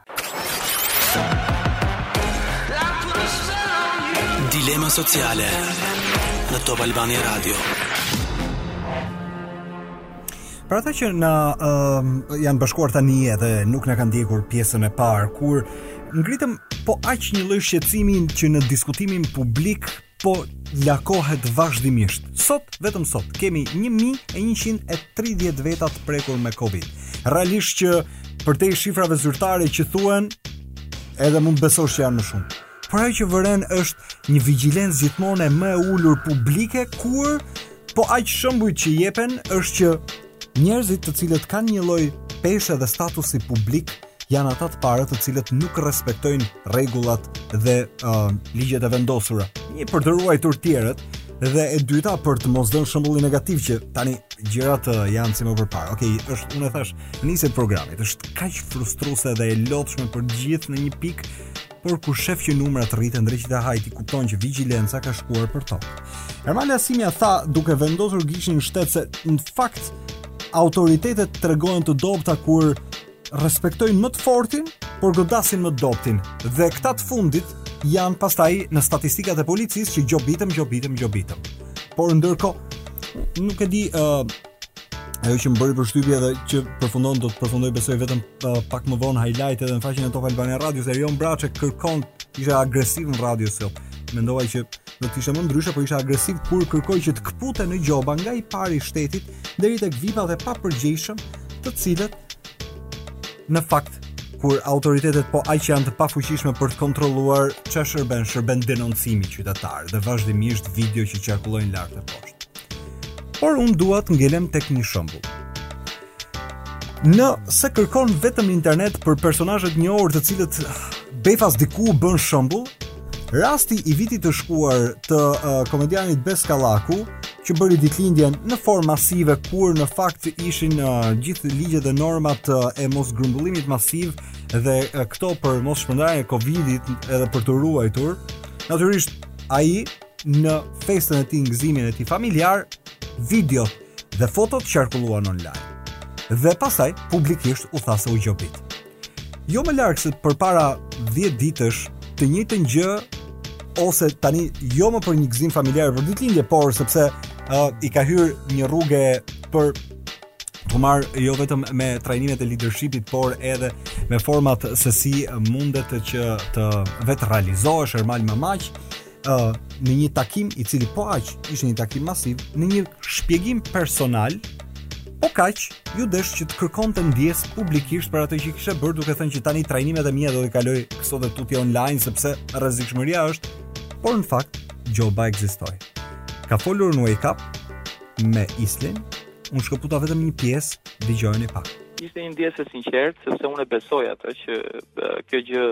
Dilema sociale në Top Albania Radio. Për ata që na uh, janë bashkuar tani edhe nuk na kanë ndjekur pjesën e parë kur ngritëm po aq një lloj shqetësimi që në diskutimin publik po lakohet vazhdimisht. Sot, vetëm sot, kemi një mijë e njëqind e tridhjetë veta të prekur me Covid. Realisht je përtej shifrave zyrtare që thuhen, edhe mund të besosh që janë më shumë. Por ajo që vëren është një vigjilencë gjithmonë më e ulur publike kur po aq shëmbujt që jepen është që Njerëzit të cilët kanë një lloj peshe dhe statusi publik janë ata të parët të cilët nuk respektojnë rregullat dhe uh, ligjet e vendosura. Një për të ruajtur të tjerët dhe e dyta për të mos dhënë shembullin negativ që tani gjërat uh, janë si më përpara. Okej, okay, është unë e thashë në nisje të programit, është kaq frustruese dhe e lodhshme për të gjithë në një pikë por kur shef që numrat rriten dreqi ta hajë ti kupton që vigjilenca ka shkuar për tokë. Ermal Hasimja tha duke vendosur gishtin në shtet se në fakt autoritetet tregohen të dobta kur respektojnë më të fortin, por godasin më të dobtin. Dhe këta të fundit janë pastaj në statistikat e policisë që gjobitëm, gjobitëm, gjobitëm. Por ndërkohë nuk e di uh, Ajo që më bëri përshtypje dhe që përfundon do të përfundoj besoj vetëm uh, pak më vonë highlight edhe në faqen e Top Albania Radio se Erion Braçe kërkon ishte agresiv në radio sot. So. Mendova që do të ishte më ndryshe, por ishte agresiv kur kërkoi që të këputen me gjoba nga i pari i shtetit deri tek vipat e papërgjegjshëm, të cilët në fakt kur autoritetet po aq janë të pafuqishme për të kontrolluar çfarë shërben, shërben denoncimi qytetar dhe vazhdimisht videot që qarkullojnë lart e poshtë. Por unë dua të ngelem tek një shembull. Nëse kërkon vetëm në internet për personazhe të njohur të cilët befas diku u bën shembull, rasti i vitit të shkuar të uh, komedianit Bes Kallaku që bëri ditëlindjen në formë masive kur në fakt ishin uh, gjithë ligjet dhe normat uh, e mosgrumbullimit masiv dhe uh, këto për mosshpërndarjen e Covidit edhe për t'u ruajtur. Natyrisht ai në festën e tij në gëzimin e tij familjar, videot dhe fotot qarkulluan online. Dhe pastaj publikisht u tha se u gjobit. Jo më larg se përpara 10 ditësh të njëjtën gjë ose tani jo më për një gëzim familjar për ditëlindje, por sepse uh, i ka hyrë një rruge për t'u marrë jo vetëm me trajnimet e leadershipit, por edhe me format se si mundet që të vetërealizohesh Ermal Mamaqi, uh, në një takim i cili po aq ishte një takim masiv, në një shpjegim personal, po kaq iu desh që të kërkonte ndjesë publikisht për atë që kishte bërë, duke thënë që tani trajnimet e mia do t'i kaloj këso dhe tutje online sepse rrezikshmëria është, por në fakt gjoba ekzistoi. Ka folur në Wake Up me Islin, unë shkëputa vetëm një pjesë, dëgjojeni pak. Ishte një ndjesë e sinqertë sepse unë e besoj atë që kjo gjë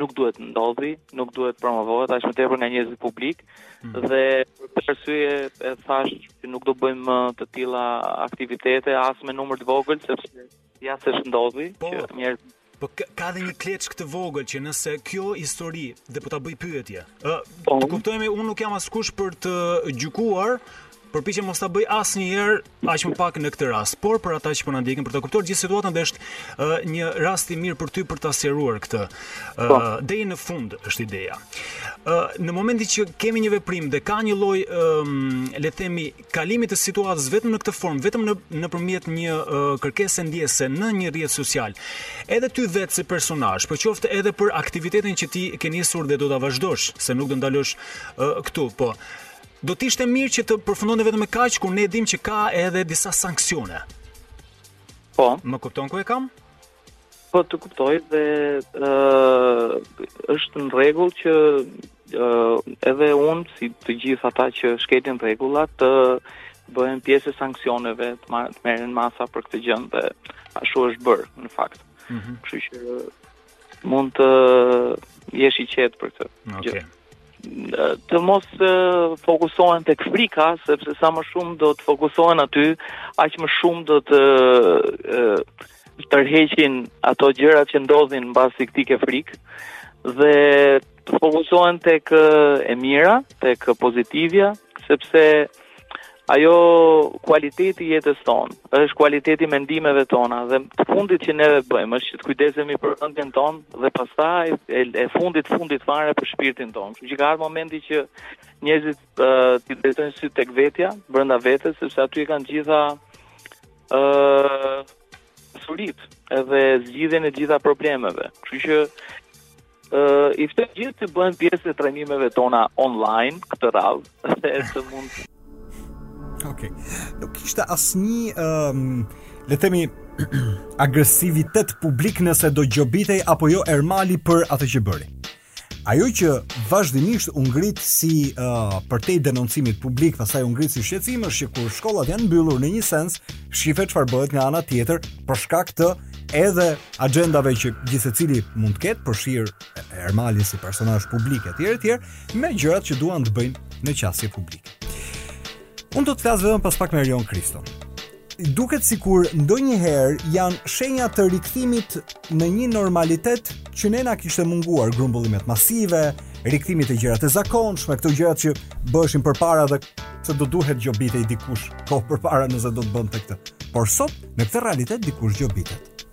nuk duhet të ndodhë, nuk duhet të promovohet aq më tepër nga njerëzit publikë mm. dhe për këtë arsye e thashë që nuk do bëjmë më të tilla aktivitete as me numër të vogël sepse ja se ç'ndodhi po, që njerëz Po ka dhe një kleçkë të vogël që nëse kjo histori dhe po ta bëj pyetje. Ë, po. të kuptohemi, unë nuk jam askush për të gjykuar, Përpiqem mos ta bëj asnjëherë, aq më pak në këtë rast. Por për ata që po na ndjekin, për ta kuptuar gjithë situatën dhe është uh, një rast i mirë për ty për ta sqaruar këtë. Ë uh, deri në fund është ideja. Ë uh, në momentin që kemi një veprim dhe ka një lloj um, le të themi kalimi të situatës vetëm në këtë formë, vetëm nëpërmjet një uh, kërkese ndjese në një rrjet social. Edhe ty vetë si personazh, po qoftë edhe për aktivitetin që ti ke nisur dhe do ta vazhdosh, se nuk do ndalosh uh, këtu, po. Do të ishte mirë që të përfundonte vetëm me kaq, kur ne e dimë që ka edhe disa sanksione. Po. Më kupton ku e kam? Po të kuptoj dhe ë është në rregull që ë edhe unë si të gjithë ata që shkelin rregullat të bëhen pjesë e sanksioneve, të, marrë, të merren masa për këtë gjë dhe ashtu është bërë në fakt. Mm -hmm. Kështu që Mund të jesh i qetë për këtë. Okej. Të mos fokusohen tek frika, sepse sa më shumë do të fokusohen aty, aq më shumë do të tërheqin ato gjërat që ndodhin mbasi ti ke frikë dhe të fokusohen tek e mira, tek pozitivja, sepse ajo kualiteti i jetës tonë, është kualiteti i mendimeve tona dhe të fundit që ne bëjmë është që të kujdesemi për mendjen tonë dhe pastaj e, e fundit fundit fare për shpirtin tonë. Kështu që ka ardhur momenti që njerëzit uh, t'i drejtojnë sytë tek vetja, brenda vetes, sepse aty i kanë të gjitha ë uh, surit edhe zgjidhjen e të gjitha problemeve. Kështu që I ftoj të gjithë të bëhen pjesë e trajnimeve tona online këtë radhë se mund të Okej. Okay. Nuk kishte asnjë ëm um, le të themi agresivitet publik nëse do gjobitej apo jo Ermali për atë që bëri. Ajo që vazhdimisht u ngrit si uh, përtej denoncimit publik, pastaj u ngrit si shqetësim është që kur shkollat janë mbyllur në një sens, shife çfarë bëhet nga ana tjetër për shkak të edhe axhendave që gjithsecili mund të ketë përfshirë Ermalin si personazh publik etj etj me gjërat që duan të bëjnë në qasje publike. Unë do të flas vetëm pas pak me Erion Kriston. Duket sikur ndonjëherë janë shenja të rikthimit në një normalitet që ne na kishte munguar grumbullimet masive, rikthimit te gjërat e zakonshme, këto gjërat që bëheshin përpara dhe s'do duhej të gjobitej dikush kohë përpara nëse do të bënte këtë. Por sot Në këtë realitet dikush gjobitet.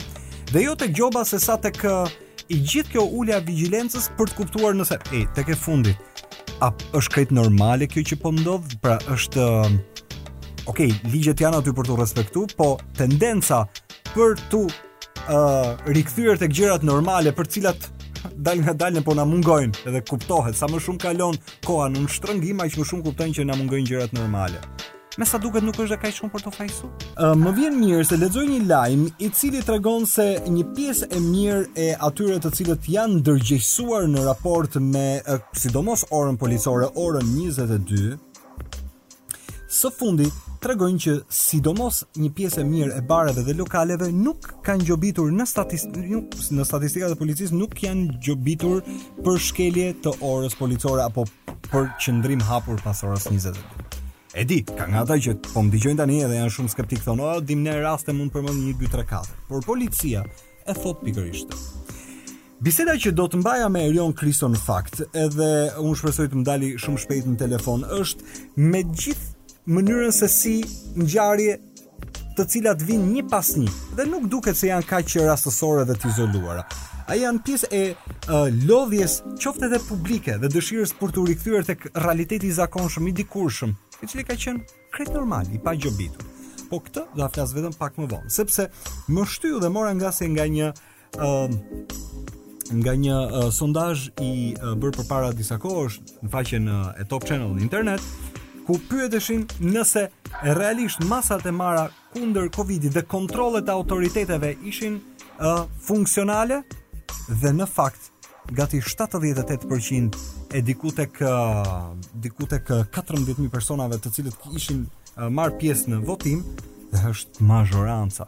Dhe jo tek gjoba se sa tek e gjithë kjo ulja e vigjilencës për të kuptuar nëse tek e fundit a është krejt normale kjo që po ndodh, pra është ok, ligjet janë aty për t'u respektu, po tendenca për t'u rikthyer tek gjërat normale për të cilat dalëngadalë po na mungojnë edhe kuptohet sa më shumë kalon koha në shtrëngim aq më shumë kuptojnë që na mungojnë gjërat normale. Me sa duket nuk është dhe kaq shumë për t'u fajësuar. Uh, më vjen mirë se lexoj një lajm i cili tregon se një pjesë e mirë e atyre të cilët janë ndërgjegjësuar në raport me uh, sidomos orën policore, orën 22. Së fundmi tregojnë që sidomos një pjesë e mirë e bareve dhe lokaleve nuk kanë gjobitur në statistikë, në statistikat e policisë nuk janë gjobitur për shkelje të orës policore apo për qëndrim hapur pas orës 22. E di, ka nga ata që po më dëgjojnë tani edhe janë shumë skeptikë thonë, "Oh, dim ne raste mund të përmend 1 2 3 4." Por policia e thotë pikërisht. Biseda që do të mbaja me Erion Kriston në fakt, edhe unë shpresoj të më dali shumë shpejt në telefon, është me gjithë mënyrën se si ngjarje të cilat vijnë një pas një dhe nuk duket se janë kaq rastësore dhe të izoluara. A janë pjesë e uh, lodhjes qoftë edhe publike dhe dëshirës për t'u rikthyer tek realiteti i zakonshëm i dikurshëm, i cili ka qenë krejt normal, i pagjobitur. Po këtë do ta flas vetëm pak më vonë, sepse më shtyu dhe mora ngasje nga një Ëm nga një uh, sondazh i uh, bërë përpara disa kohësh në faqen uh, e Top Channel në internet, ku pyeteshin nëse realisht masat e marra kundër Covidit dhe kontrollet e autoriteteve ishin uh, funksionale dhe në fakt gati 78% e diku tek uh, diku tek 14000 personave të cilët ishin uh, marrë pjesë në votim dhe është mazhoranca.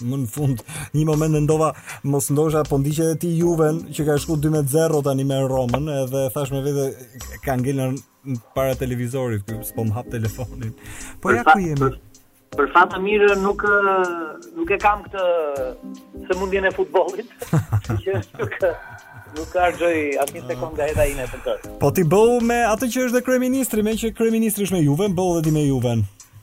më në fund një moment mendova mos ndosha po ndiqje edhe ti Juven që ka shku 2-0 tani me Romën edhe thashë me vete ka ngelur para televizorit ky s'po më hap telefonin po ja ku jemi për fat të mirë nuk nuk e kam këtë sëmundjen e futbollit që nuk nuk harxhoj asnjë sekondë nga jeta ime për të po ti bëhu me atë që është dhe kryeministri meqë kryeministri është me Juven bëhu dhe ti me Juven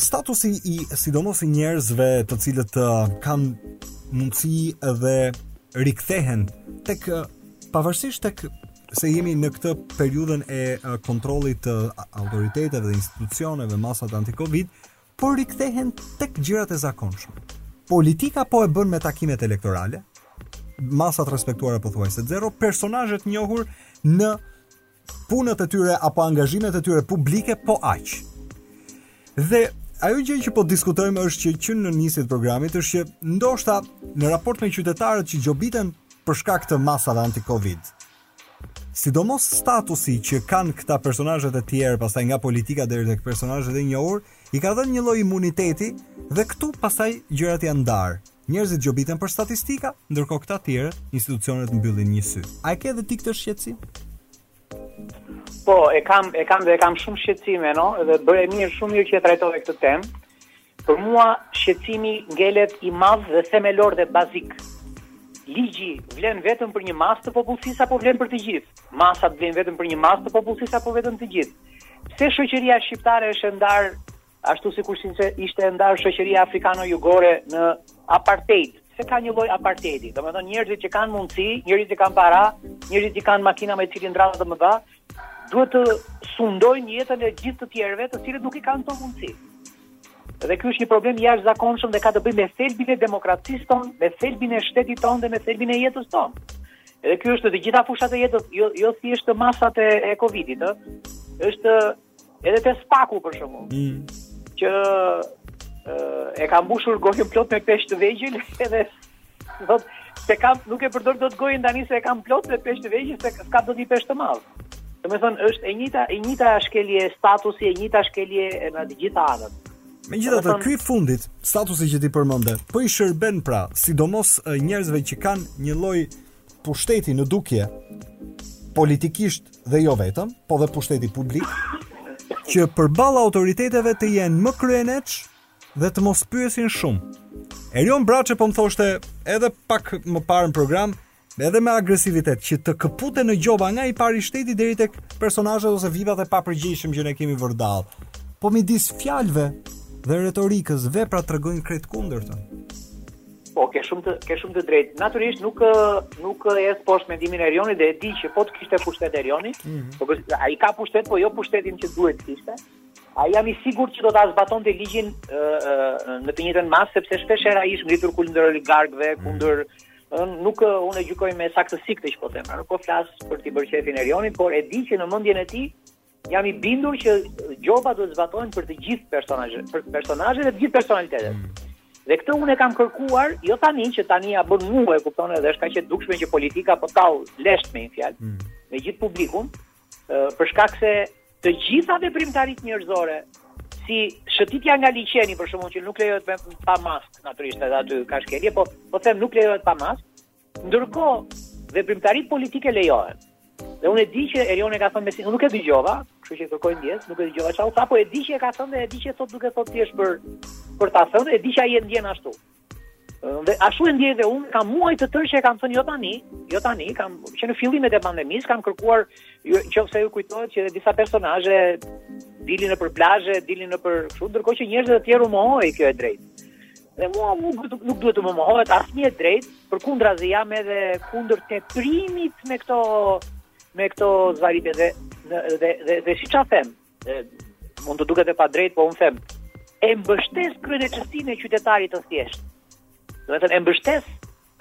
statusi sidomos i njerëzve të cilët uh, kanë mundësi dhe rikthehen tek uh, pavarësisht tek se jemi në këtë periudhën e uh, kontrollit të autoriteteve dhe institucioneve masat anti-covid, por rikthehen tek gjërat e zakonshme. Politika po e bën me takimet elektorale, masat respektuara pothuajse zero, personazhet e njohur në punët e tyre apo angazhimet e tyre publike po aq. Dhe ajo gjë që po diskutojmë është që që në nisje të programit është që ndoshta në raport me qytetarët që gjobiten për shkak të masave anti-Covid. Sidomos statusi që kanë këta personazhet e tjerë, pastaj nga politika deri tek personazhet e njohur, i ka dhënë një lloj imuniteti dhe këtu pastaj gjërat janë ndarë. Njerëzit gjobiten për statistika, ndërkohë këta tjerët, institucionet mbyllin një sy. A e ke edhe ti këtë shqetësim? Po, e kam, e kam dhe e kam shumë shqetësim, Eno? Dhe bëre mirë, shumë mirë që e trajtove këtë temë. Për mua shqetësimi ngelet i madh dhe themelor dhe bazik. Ligji vlen vetëm për një masë të popullsisë apo vlen për të gjithë? Masat vlen vetëm për një masë të popullsisë apo vetëm të gjithë? Pse shoqëria shqiptare është ndarë Ashtu sikur sikur ishte e ndarë shoqëria afrikano-jugore në apartheid, pse ka një lloj aparteidi. Domethënë njerëzit që kanë mundësi, njerëzit që kanë para, njerëzit që kanë makina me cilindrata të mëdha, duhet të sundojnë jetën e gjithë të tjerëve, të cilët nuk i kanë këto mundësi. Dhe ky është një problem i jashtëzakonshëm dhe ka të bëjë me thelbin e demokracisë tonë, me thelbin e shtetit tonë dhe me thelbin e jetës tonë. Edhe ky është në të gjitha fushat e jetës, jo jo thjesht te masat e, e Covidit, ë. Është Edhe te SPAK-u për shembull. Mm. Që e ka mbushur gojën plot me peshq të vegjël edhe thotë s'e kam nuk e përdor dot gojën tani se e kam plot me peshq të vegjël se s'kap dot peshk të madh. Domethënë është e njëjta e njëjta shkelje statusi e njëjta shkelje në të gjitha anët. Megjithatë, në fund të fundit, statusi që ti përmende, po i shërben pra, sidomos njerëzve që kanë një lloj pushteti në dukje politikisht dhe jo vetëm, po dhe pushteti publik, që përballë autoriteteve të jenë më kryeneç dhe të mos pyesin shumë. Erion Braçe po më thoshte edhe pak më parë në program, edhe me agresivitet që të këputen në gjoba nga i pari shteti deri tek personazhet ose divat e papërgjegjshëm që ne kemi vërdall. Po midis fjalëve dhe retorikës, veprat tregojnë krejt të kundërtën. Po, ke shumë të ke shumë të drejtë. Natyrisht nuk nuk e hedh poshtë mendimin e Erionit dhe e di që po të kishte pushtet Erioni, mm -hmm. po ai ka pushtet, po jo pushtetin që duhet të kishte. Ai jam i sigurt që do ta zbatonte ligjin ë ë në të njëjtën masë sepse shpeshherë është ngritur kundër oligarkëve, mhm. kundër mm -hmm nuk unë e gjykoj me saktësi këtë që po them, nuk po flas për t'i bërë qejfin Erionit, por e di që në mendjen e tij Jam i bindur që gjobat duhet zbatohen për të gjithë personazhet, për personazhet dhe të gjithë personalitetet. Mm. Dhe këtë unë e kam kërkuar, jo tani që tani u bë mu, e kupton edhe është kaq e dukshme që politika po tall lesht me një fjalë mm. me gjithë publikun, për shkak se të gjitha veprimtaritë njerëzore si shëtitja nga liqeni për shembull që nuk lejohet më pa maskë natyrisht edhe aty ka shkelje, po po them nuk lejohet pa maskë, Ndërkohë, veprimtaritë politike lejohen. Dhe unë e di që Erioni e ka thënë mesin, unë nuk e dëgjova, kështu që kërkoj ndjesë, nuk e dëgjova ça tha, po e di që e ka thënë dhe e di që s'e thotë, nuk e thotë thjesht për për ta thënë, e di që ai e ndjen ashtu. Dhe ashtu e ndjej dhe unë, kam muaj të tërë që e kam thënë jo tani, jo tani, kam që në fillimet e pandemisë kam kërkuar jo, nëse ju kujtohet që disa personazhe dilin nëpër plazhe, dilin nëpër kështu, ndërkohë që njerëzve të tjerë u mohohej kjo e drejtë. Dhe mua nuk, nuk duhet të më mohohet asnjë e drejtë, përkundrazi jam edhe kundër teprimit me këto me këto zvarritje dhe dhe dhe, dhe, dhe si ta them? E, mund të duket e padrejtë, po unë them e mbështes kryeneçësinë e qytetarit të thjeshtë. Domethënë e mbështes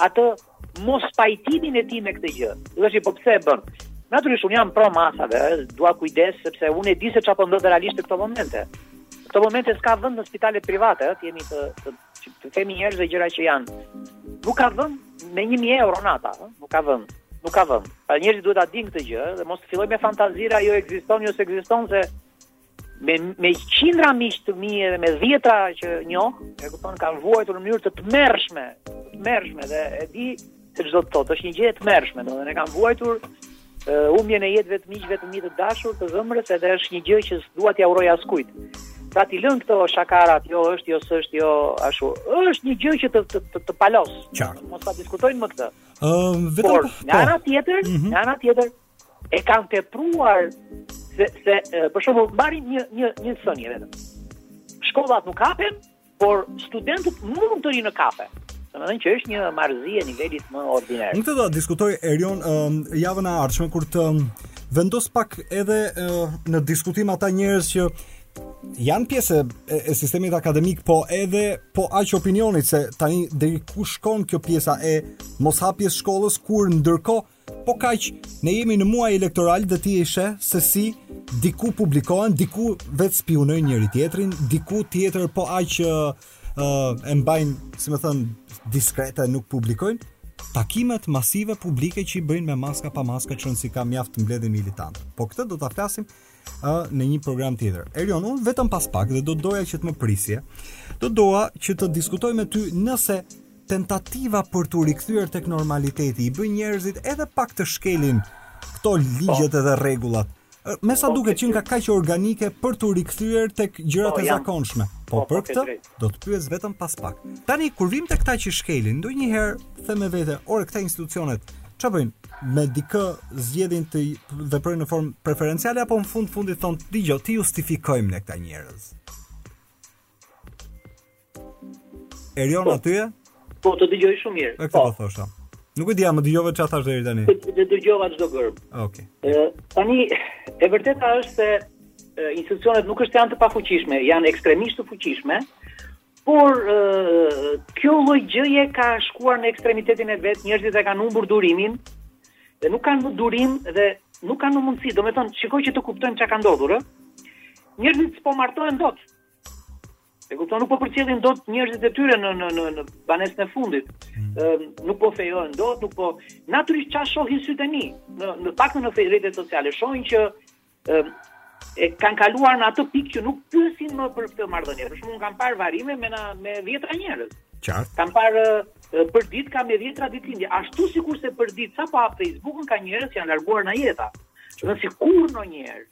atë mospajtimin e tij me këtë gjë. Do të thësh po pse e bën? Natyrisht un jam pro masave, dua kujdes sepse un e di se çfarë po ndodh realisht në këto momente. Në këto momente s'ka vend në spitalet private, ëh, t'jemi të të, të, t'u themi njerëzve gjërat siç janë. Nuk ka vend me 1000 euro nata, ëh, nuk ka vend. Nuk ka vend. Pra njerëzit duhet ta dinë këtë gjë dhe mos të fillojmë me fantazira, jo ekziston, jo s'ekziston se me me qindra miq të mi edhe me dhjetëra që njoh, e kupton, kanë vuajtur në mënyrë të tmerrshme, tmerrshme dhe e di se ç'do të thotë, është një gjë e tmerrshme, domethënë e kanë vuajtur uh, humbjen e jetëve të miqve të mi të dashur të zemrës edhe është një gjë që s'dua t'ia uroj askujt. Pra t'i lëmë këto shakarat, jo është, jo s'është, jo ashtu. Është një gjë që të të, të, të palos. Mos ta diskutojmë më këtë. Ëm uh, vetëm Por, po. Nga ana tjetër, mm -hmm. nga ana tjetër, e kanë tepruar se se për shembull marrin një një një thënie vetëm. Shkollat nuk hapen, por studentët mund të rrinë në kafe. Domethënë që është një marrëzi e nivelit më ordiner. Nuk të do ta diskutoj Erion um, javën e ardhshme kur të um, vendos pak edhe uh, në diskutim ata njerëz që janë pjesë e, e sistemit akademik, po edhe po aq opinionit se tani deri ku shkon kjo pjesa e moshapjes shkollës kur ndërkohë Po kaq, ne jemi në muaj elektoral dhe ti e sheh se si diku publikohen, diku vetë spiunojnë njëri-tjetrin, diku tjetër po aq ë e mbajnë, si me thënë, diskrete nuk publikojnë takimet masive publike që i bëjnë me maska pa maska që në s'i ka mjaft të mbledhin militantë. Po këtë do ta flasim ë në një program tjetër. Erion, unë vetëm pas pak dhe do doja që të më prisje. Do doja që të diskutoj me ty nëse tentativa për t'u rikthyer tek normaliteti i bën njerëzit edhe pak të shkelin këto ligjet po. edhe rregullat. Me sa po, duket qenka kaq organike për t'u rikthyer tek gjërat po, e zakonshme. Po, po për këtë? do të pyes vetëm pas pak. Tani kur vim te këta që shkelin, ndonjëherë them me vete, ore këta institucionet, çfarë bëjnë? Me dikë zgjedhin të veprojnë në formë preferenciale apo në fund të fundit thonë, "Dëgjo, t'i justifikojmë ne këta njerëz." Erion po, aty je? Po, të dëgjoj shumë mirë. E këtë po, po thosha. Nuk e di a më dëgjove çfarë thashë deri tani. Të dëgjova çdo germë. Okej. Okay. Tani e vërteta është se institucionet nuk është janë të pafuqishme, janë ekstremisht të fuqishme, por kjo lloj gjëje ka shkuar në ekstremitetin e vet, njerëzit e kanë humbur durimin dhe nuk kanë më durim dhe nuk kanë më mundësi, domethënë shiko, që të kuptojmë çka ka ndodhur, ë. Njerëzit s'po martohen dot. E kupton, nuk po përcjellin dot njerëzit e tyre në në në në banesën e fundit. Mm. Ëm nuk po fejohen dot, nuk po natyrisht çfarë shohin sytë e mi. Në në pak në rrjetet sociale shohin që ëm e kanë kaluar në atë pikë që nuk pyesin më për këtë marrëdhënie. Për shembull kam parë varrime me na me dhjetëra njerëz. Qartë. Kam parë përditë ka me dhjetëra ditëlindje. Ashtu sikurse përditë sa hap Facebookun ka njerëz që janë larguar nga jeta. Dhe sikur ndonjëherë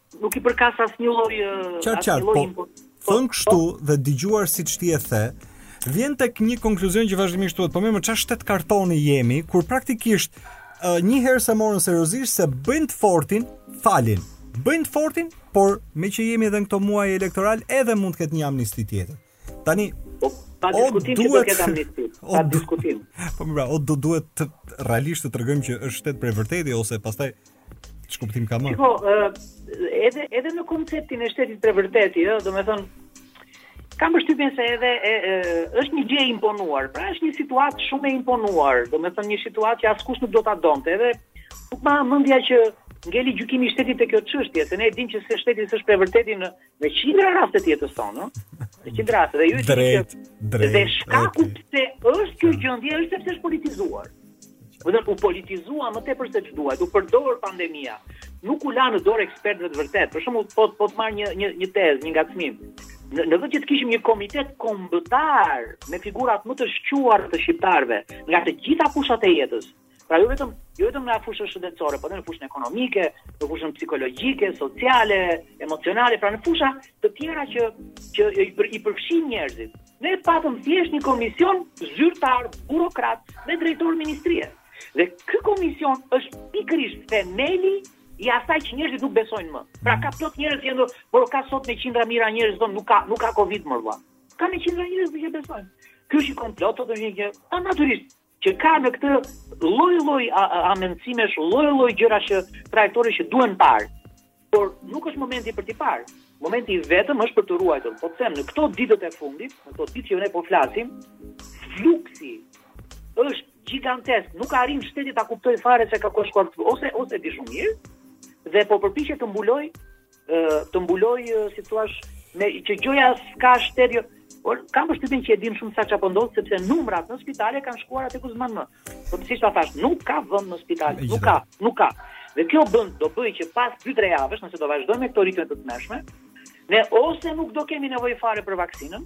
Nuk i përkas asnjë lloj Qartë, qartë, po, po thënë po. kështu dhe dëgjuar siç ti e the, vjen tek një konkluzion që vazhdimisht thuhet, po more çfarë shtet kartoni jemi, kur praktikisht uh, një herë s'e morën seriozisht se bëjnë të fortin, falin. Bëjnë të fortin, por me që jemi edhe në këto muaj elektoral, edhe mund të ketë një amnisti tjetër. Tani, po, pa diskutim duhet... që do ketë amnisti, pa diskutim. Po mirë pra, o do duhet të, realisht të tregojmë që është shtet prej vërteti, ose pastaj Ç'kuptim ka më? Shiko, edhe edhe në konceptin e shtetit prej vërteti, ëh, domethënë kam përshtypjen se edhe e, e, është një gjë e imponuar. Pra është një situatë shumë e imponuar, domethënë një situatë që askush nuk do ta donte. Edhe nuk ma ha mendja që ngeli gjykimi i shtetit te kjo çështje, se ne e dimë që se shteti s'është prej vërteti në Në qindra raste të jetës sonë, në qindra raste dhe ju e drejt, drejt. Dhe shkaku okay. pse është kjo gjendje është sepse është politizuar. Vetëm u politizua më tepër se ç'duhej, u përdor pandemia. Nuk u la në dorë ekspertëve të vërtetë. Për shembull, po po të marr një një një tezë, një ngacmim. Në, në vend që të kishim një komitet kombëtar me figurat më të shquara të shqiptarëve nga të gjitha fushat e jetës, Pra jo vetëm jo vetëm nga fusha shëndetësore, por edhe në fushën ekonomike, në fushën psikologjike, sociale, emocionale, pra në fusha të tjera që që i, për, i përfshin njerëzit. Ne patëm thjesht një komision zyrtar, burokrat me drejtor ministrie. Dhe ky komision është pikërisht themeli i asaj që njerëzit nuk besojnë më. Pra ka plot njerëz që thonë, por ka sot me qindra mijëra njerëz thonë nuk ka nuk ka Covid më vëlla. Ka me qindra njerëz që besojnë. Ky është një komplot, është një gjë. Pa natyrisht, që ka në këtë lloj-lloj amendësimesh, lloj-lloj gjërash, trajektore që duhen parë. Por nuk është momenti për t'i parë. Momenti i vetëm është për të ruajtur. Po të them në këto ditët e fundit, në këto ditë që ne po flasim, fluksi është gjigantesk, nuk arrin shteti ta kuptojë fare se ku ka shkuar ose ose di shumë mirë dhe po përpiqet të mbulojë të mbulojë situatën që gjoja s'ka shtet jo por kam përshtypjen që e di shumë saktë ça po ndodh sepse numrat në spitale kanë shkuar atje ku s'mban më por siç ta thashë nuk ka vend në spital nuk ka nuk ka dhe kjo bën do bëjë që pas 2-3 javësh nëse do vazhdojmë me këto ritme të tmerrshme ne ose nuk do kemi nevojë fare për vaksinën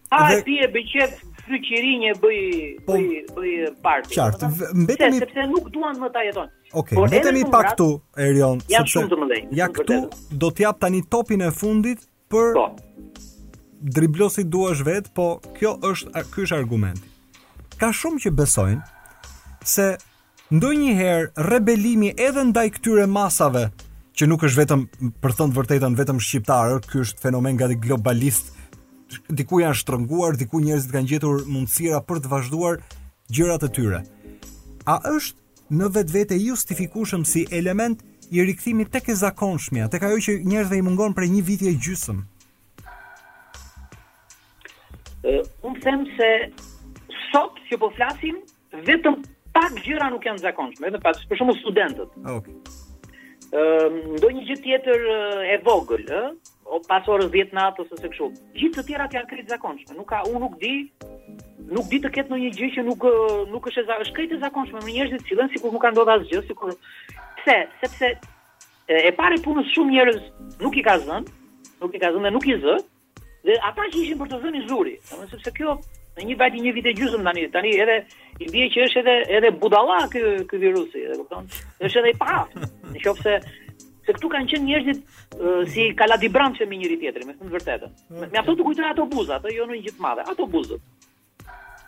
A dhe... ti e bëqet fryqirinjë e bëj po, bëj bëj parti. Qartë, mbetemi se, sepse nuk duan më ta jeton. Okej, okay, Po mbetemi pak këtu Erion, ja sepse shumë të mëdhenj. Ja këtu do ta jap tani topin e fundit për po. Driblo si të duash vetë, po kjo është ky është argumenti. Ka shumë që besojnë se Ndonjëherë rebelimi edhe ndaj këtyre masave, që nuk është vetëm për thënë të vërtetën vetëm shqiptar, ky është fenomen gati globalist. Diku janë shtrënguar, diku njerëzit kanë gjetur mundësira për të vazhduar gjërat e tyre. A është në vetvete e justifikushëm si element i rikthimit tek e zakonshmja, tek ajo që njerëzve i mungon prej një viti e gjysmë? Unë them se sot që po flasim, Vetëm pak gjëra nuk janë zakonshme, edhe pas për shembull studentët. Okej. Okay. Ëm ndonjë gjë tjetër e vogël, ë? O pas orës 10 natës ose kështu. Gjithë të tjerat janë krejt zakonshme. Nuk ka, unë nuk di, nuk di të ketë ndonjë gjë që nuk nuk është e zakonshme, është krejt e zakonshme me njerëzit që sillen sikur nuk ka ndodhur asgjë, sikur pse, sepse e parë punës shumë njerëz nuk i ka zënë, nuk i ka zënë, nuk i zë, Dhe ata që ishin për të zënë i zuri, domethënë sepse kjo në një vajti një vit e gjysmë tani, tani edhe i bie që është edhe edhe budalla ky ky virusi, e kupton? Është edhe i paaftë. Në qoftë se se këtu kanë qenë njerëzit uh, si kaladibrançe me njëri tjetrin, me thënë vërtetën. Okay. Mjafton të kujtoj ato buzat, ato jo në një gjithë madhe, ato buzët.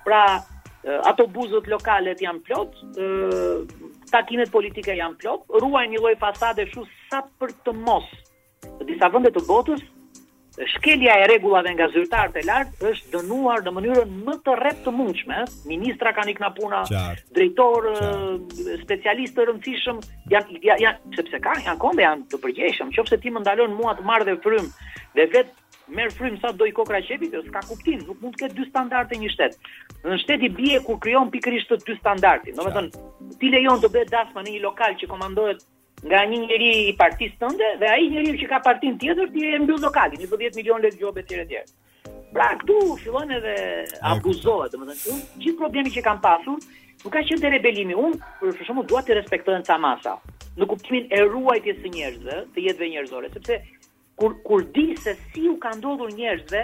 Pra, uh, ato buzët lokalet janë plot, uh, takimet politike janë plot, ruajnë një lloj fasade ashtu sa për të mos Në disa vende të botës, shkelja e rregullave nga zyrtarët e lartë është dënuar në mënyrën më të rreptë të mundshme. Ministra kanë ik nga puna, drejtorë, specialistë të rëndësishëm janë janë ja, sepse kanë janë kombe janë të përgjegjshëm. Qoftë se ti më ndalon mua të marr dhe frymë dhe vetë merr frymë sa do i kokrra qejfi, kjo s'ka kuptim, nuk mund të ketë dy standarde një shtet. Një shtet bie kur krijon pikërisht dy standarde. Domethënë, ti lejon të bëhet dasma në një lokal që komandohet nga një njeri i partisë tënde dhe ai njeriu që ka partinë tjetër ti e mbyll lokalin, i bë 10 milionë lekë gjobë etj etj. Pra këtu fillon edhe abuzohet, domethënë unë gjithë problemi që kam pasur nuk ka qenë rebelimi, unë për shembull dua të respektohen ca masa në kuptimin e ruajtjes së njerëzve, të jetëve njerëzore, sepse kur kur di se si u ka ndodhur njerëzve,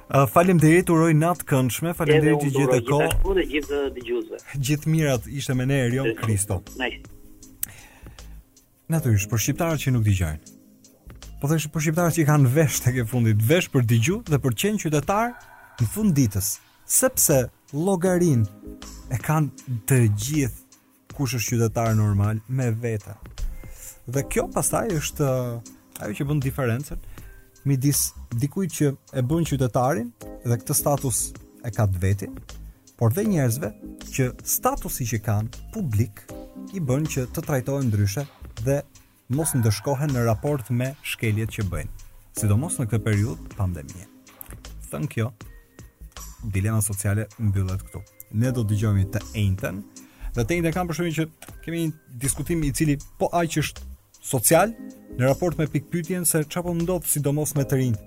Uh, faleminderit, uroj natë të këndshme, faleminderit që gjete kohë. Gjithashtu dhe gjithë dëgjuesve. Gjithë të mirat, ishte me ne Erion Kristo. Natyrisht, për shqiptarët që nuk dëgjojnë. Po thoja për shqiptarët që kanë vesh tek e fundit, vesh për dëgju dhe për qenë qytetar në fund ditës, sepse llogarinë e kanë të gjithë Kush është qytetar normal me vete? Dhe kjo pastaj është eh, ajo që bën diferencën midis dikujt që e bën qytetarin dhe këtë status e ka të vetin, por dhe njerëzve që statusi që kanë publik i bën që të trajtohen ndryshe dhe mos ndëshkohen në raport me shkeljet që bëjnë, sidomos në këtë periudhë pandemie. Thënë kjo, dilema sociale mbyllet këtu. Ne do të dëgjojmë të enjten, dhe të enjten kam përshtypjen që kemi një diskutim i cili po aq është social në raport me pikpyetjen se çfarë po ndodh sidomos me të rinjtë.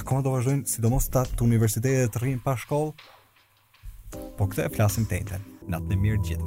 Akoma do vazhdojnë sidomos këta të universitetit të rrinë pa shkollë. Po këtë e flasim të enjten. Natën e mirë të gjithëve.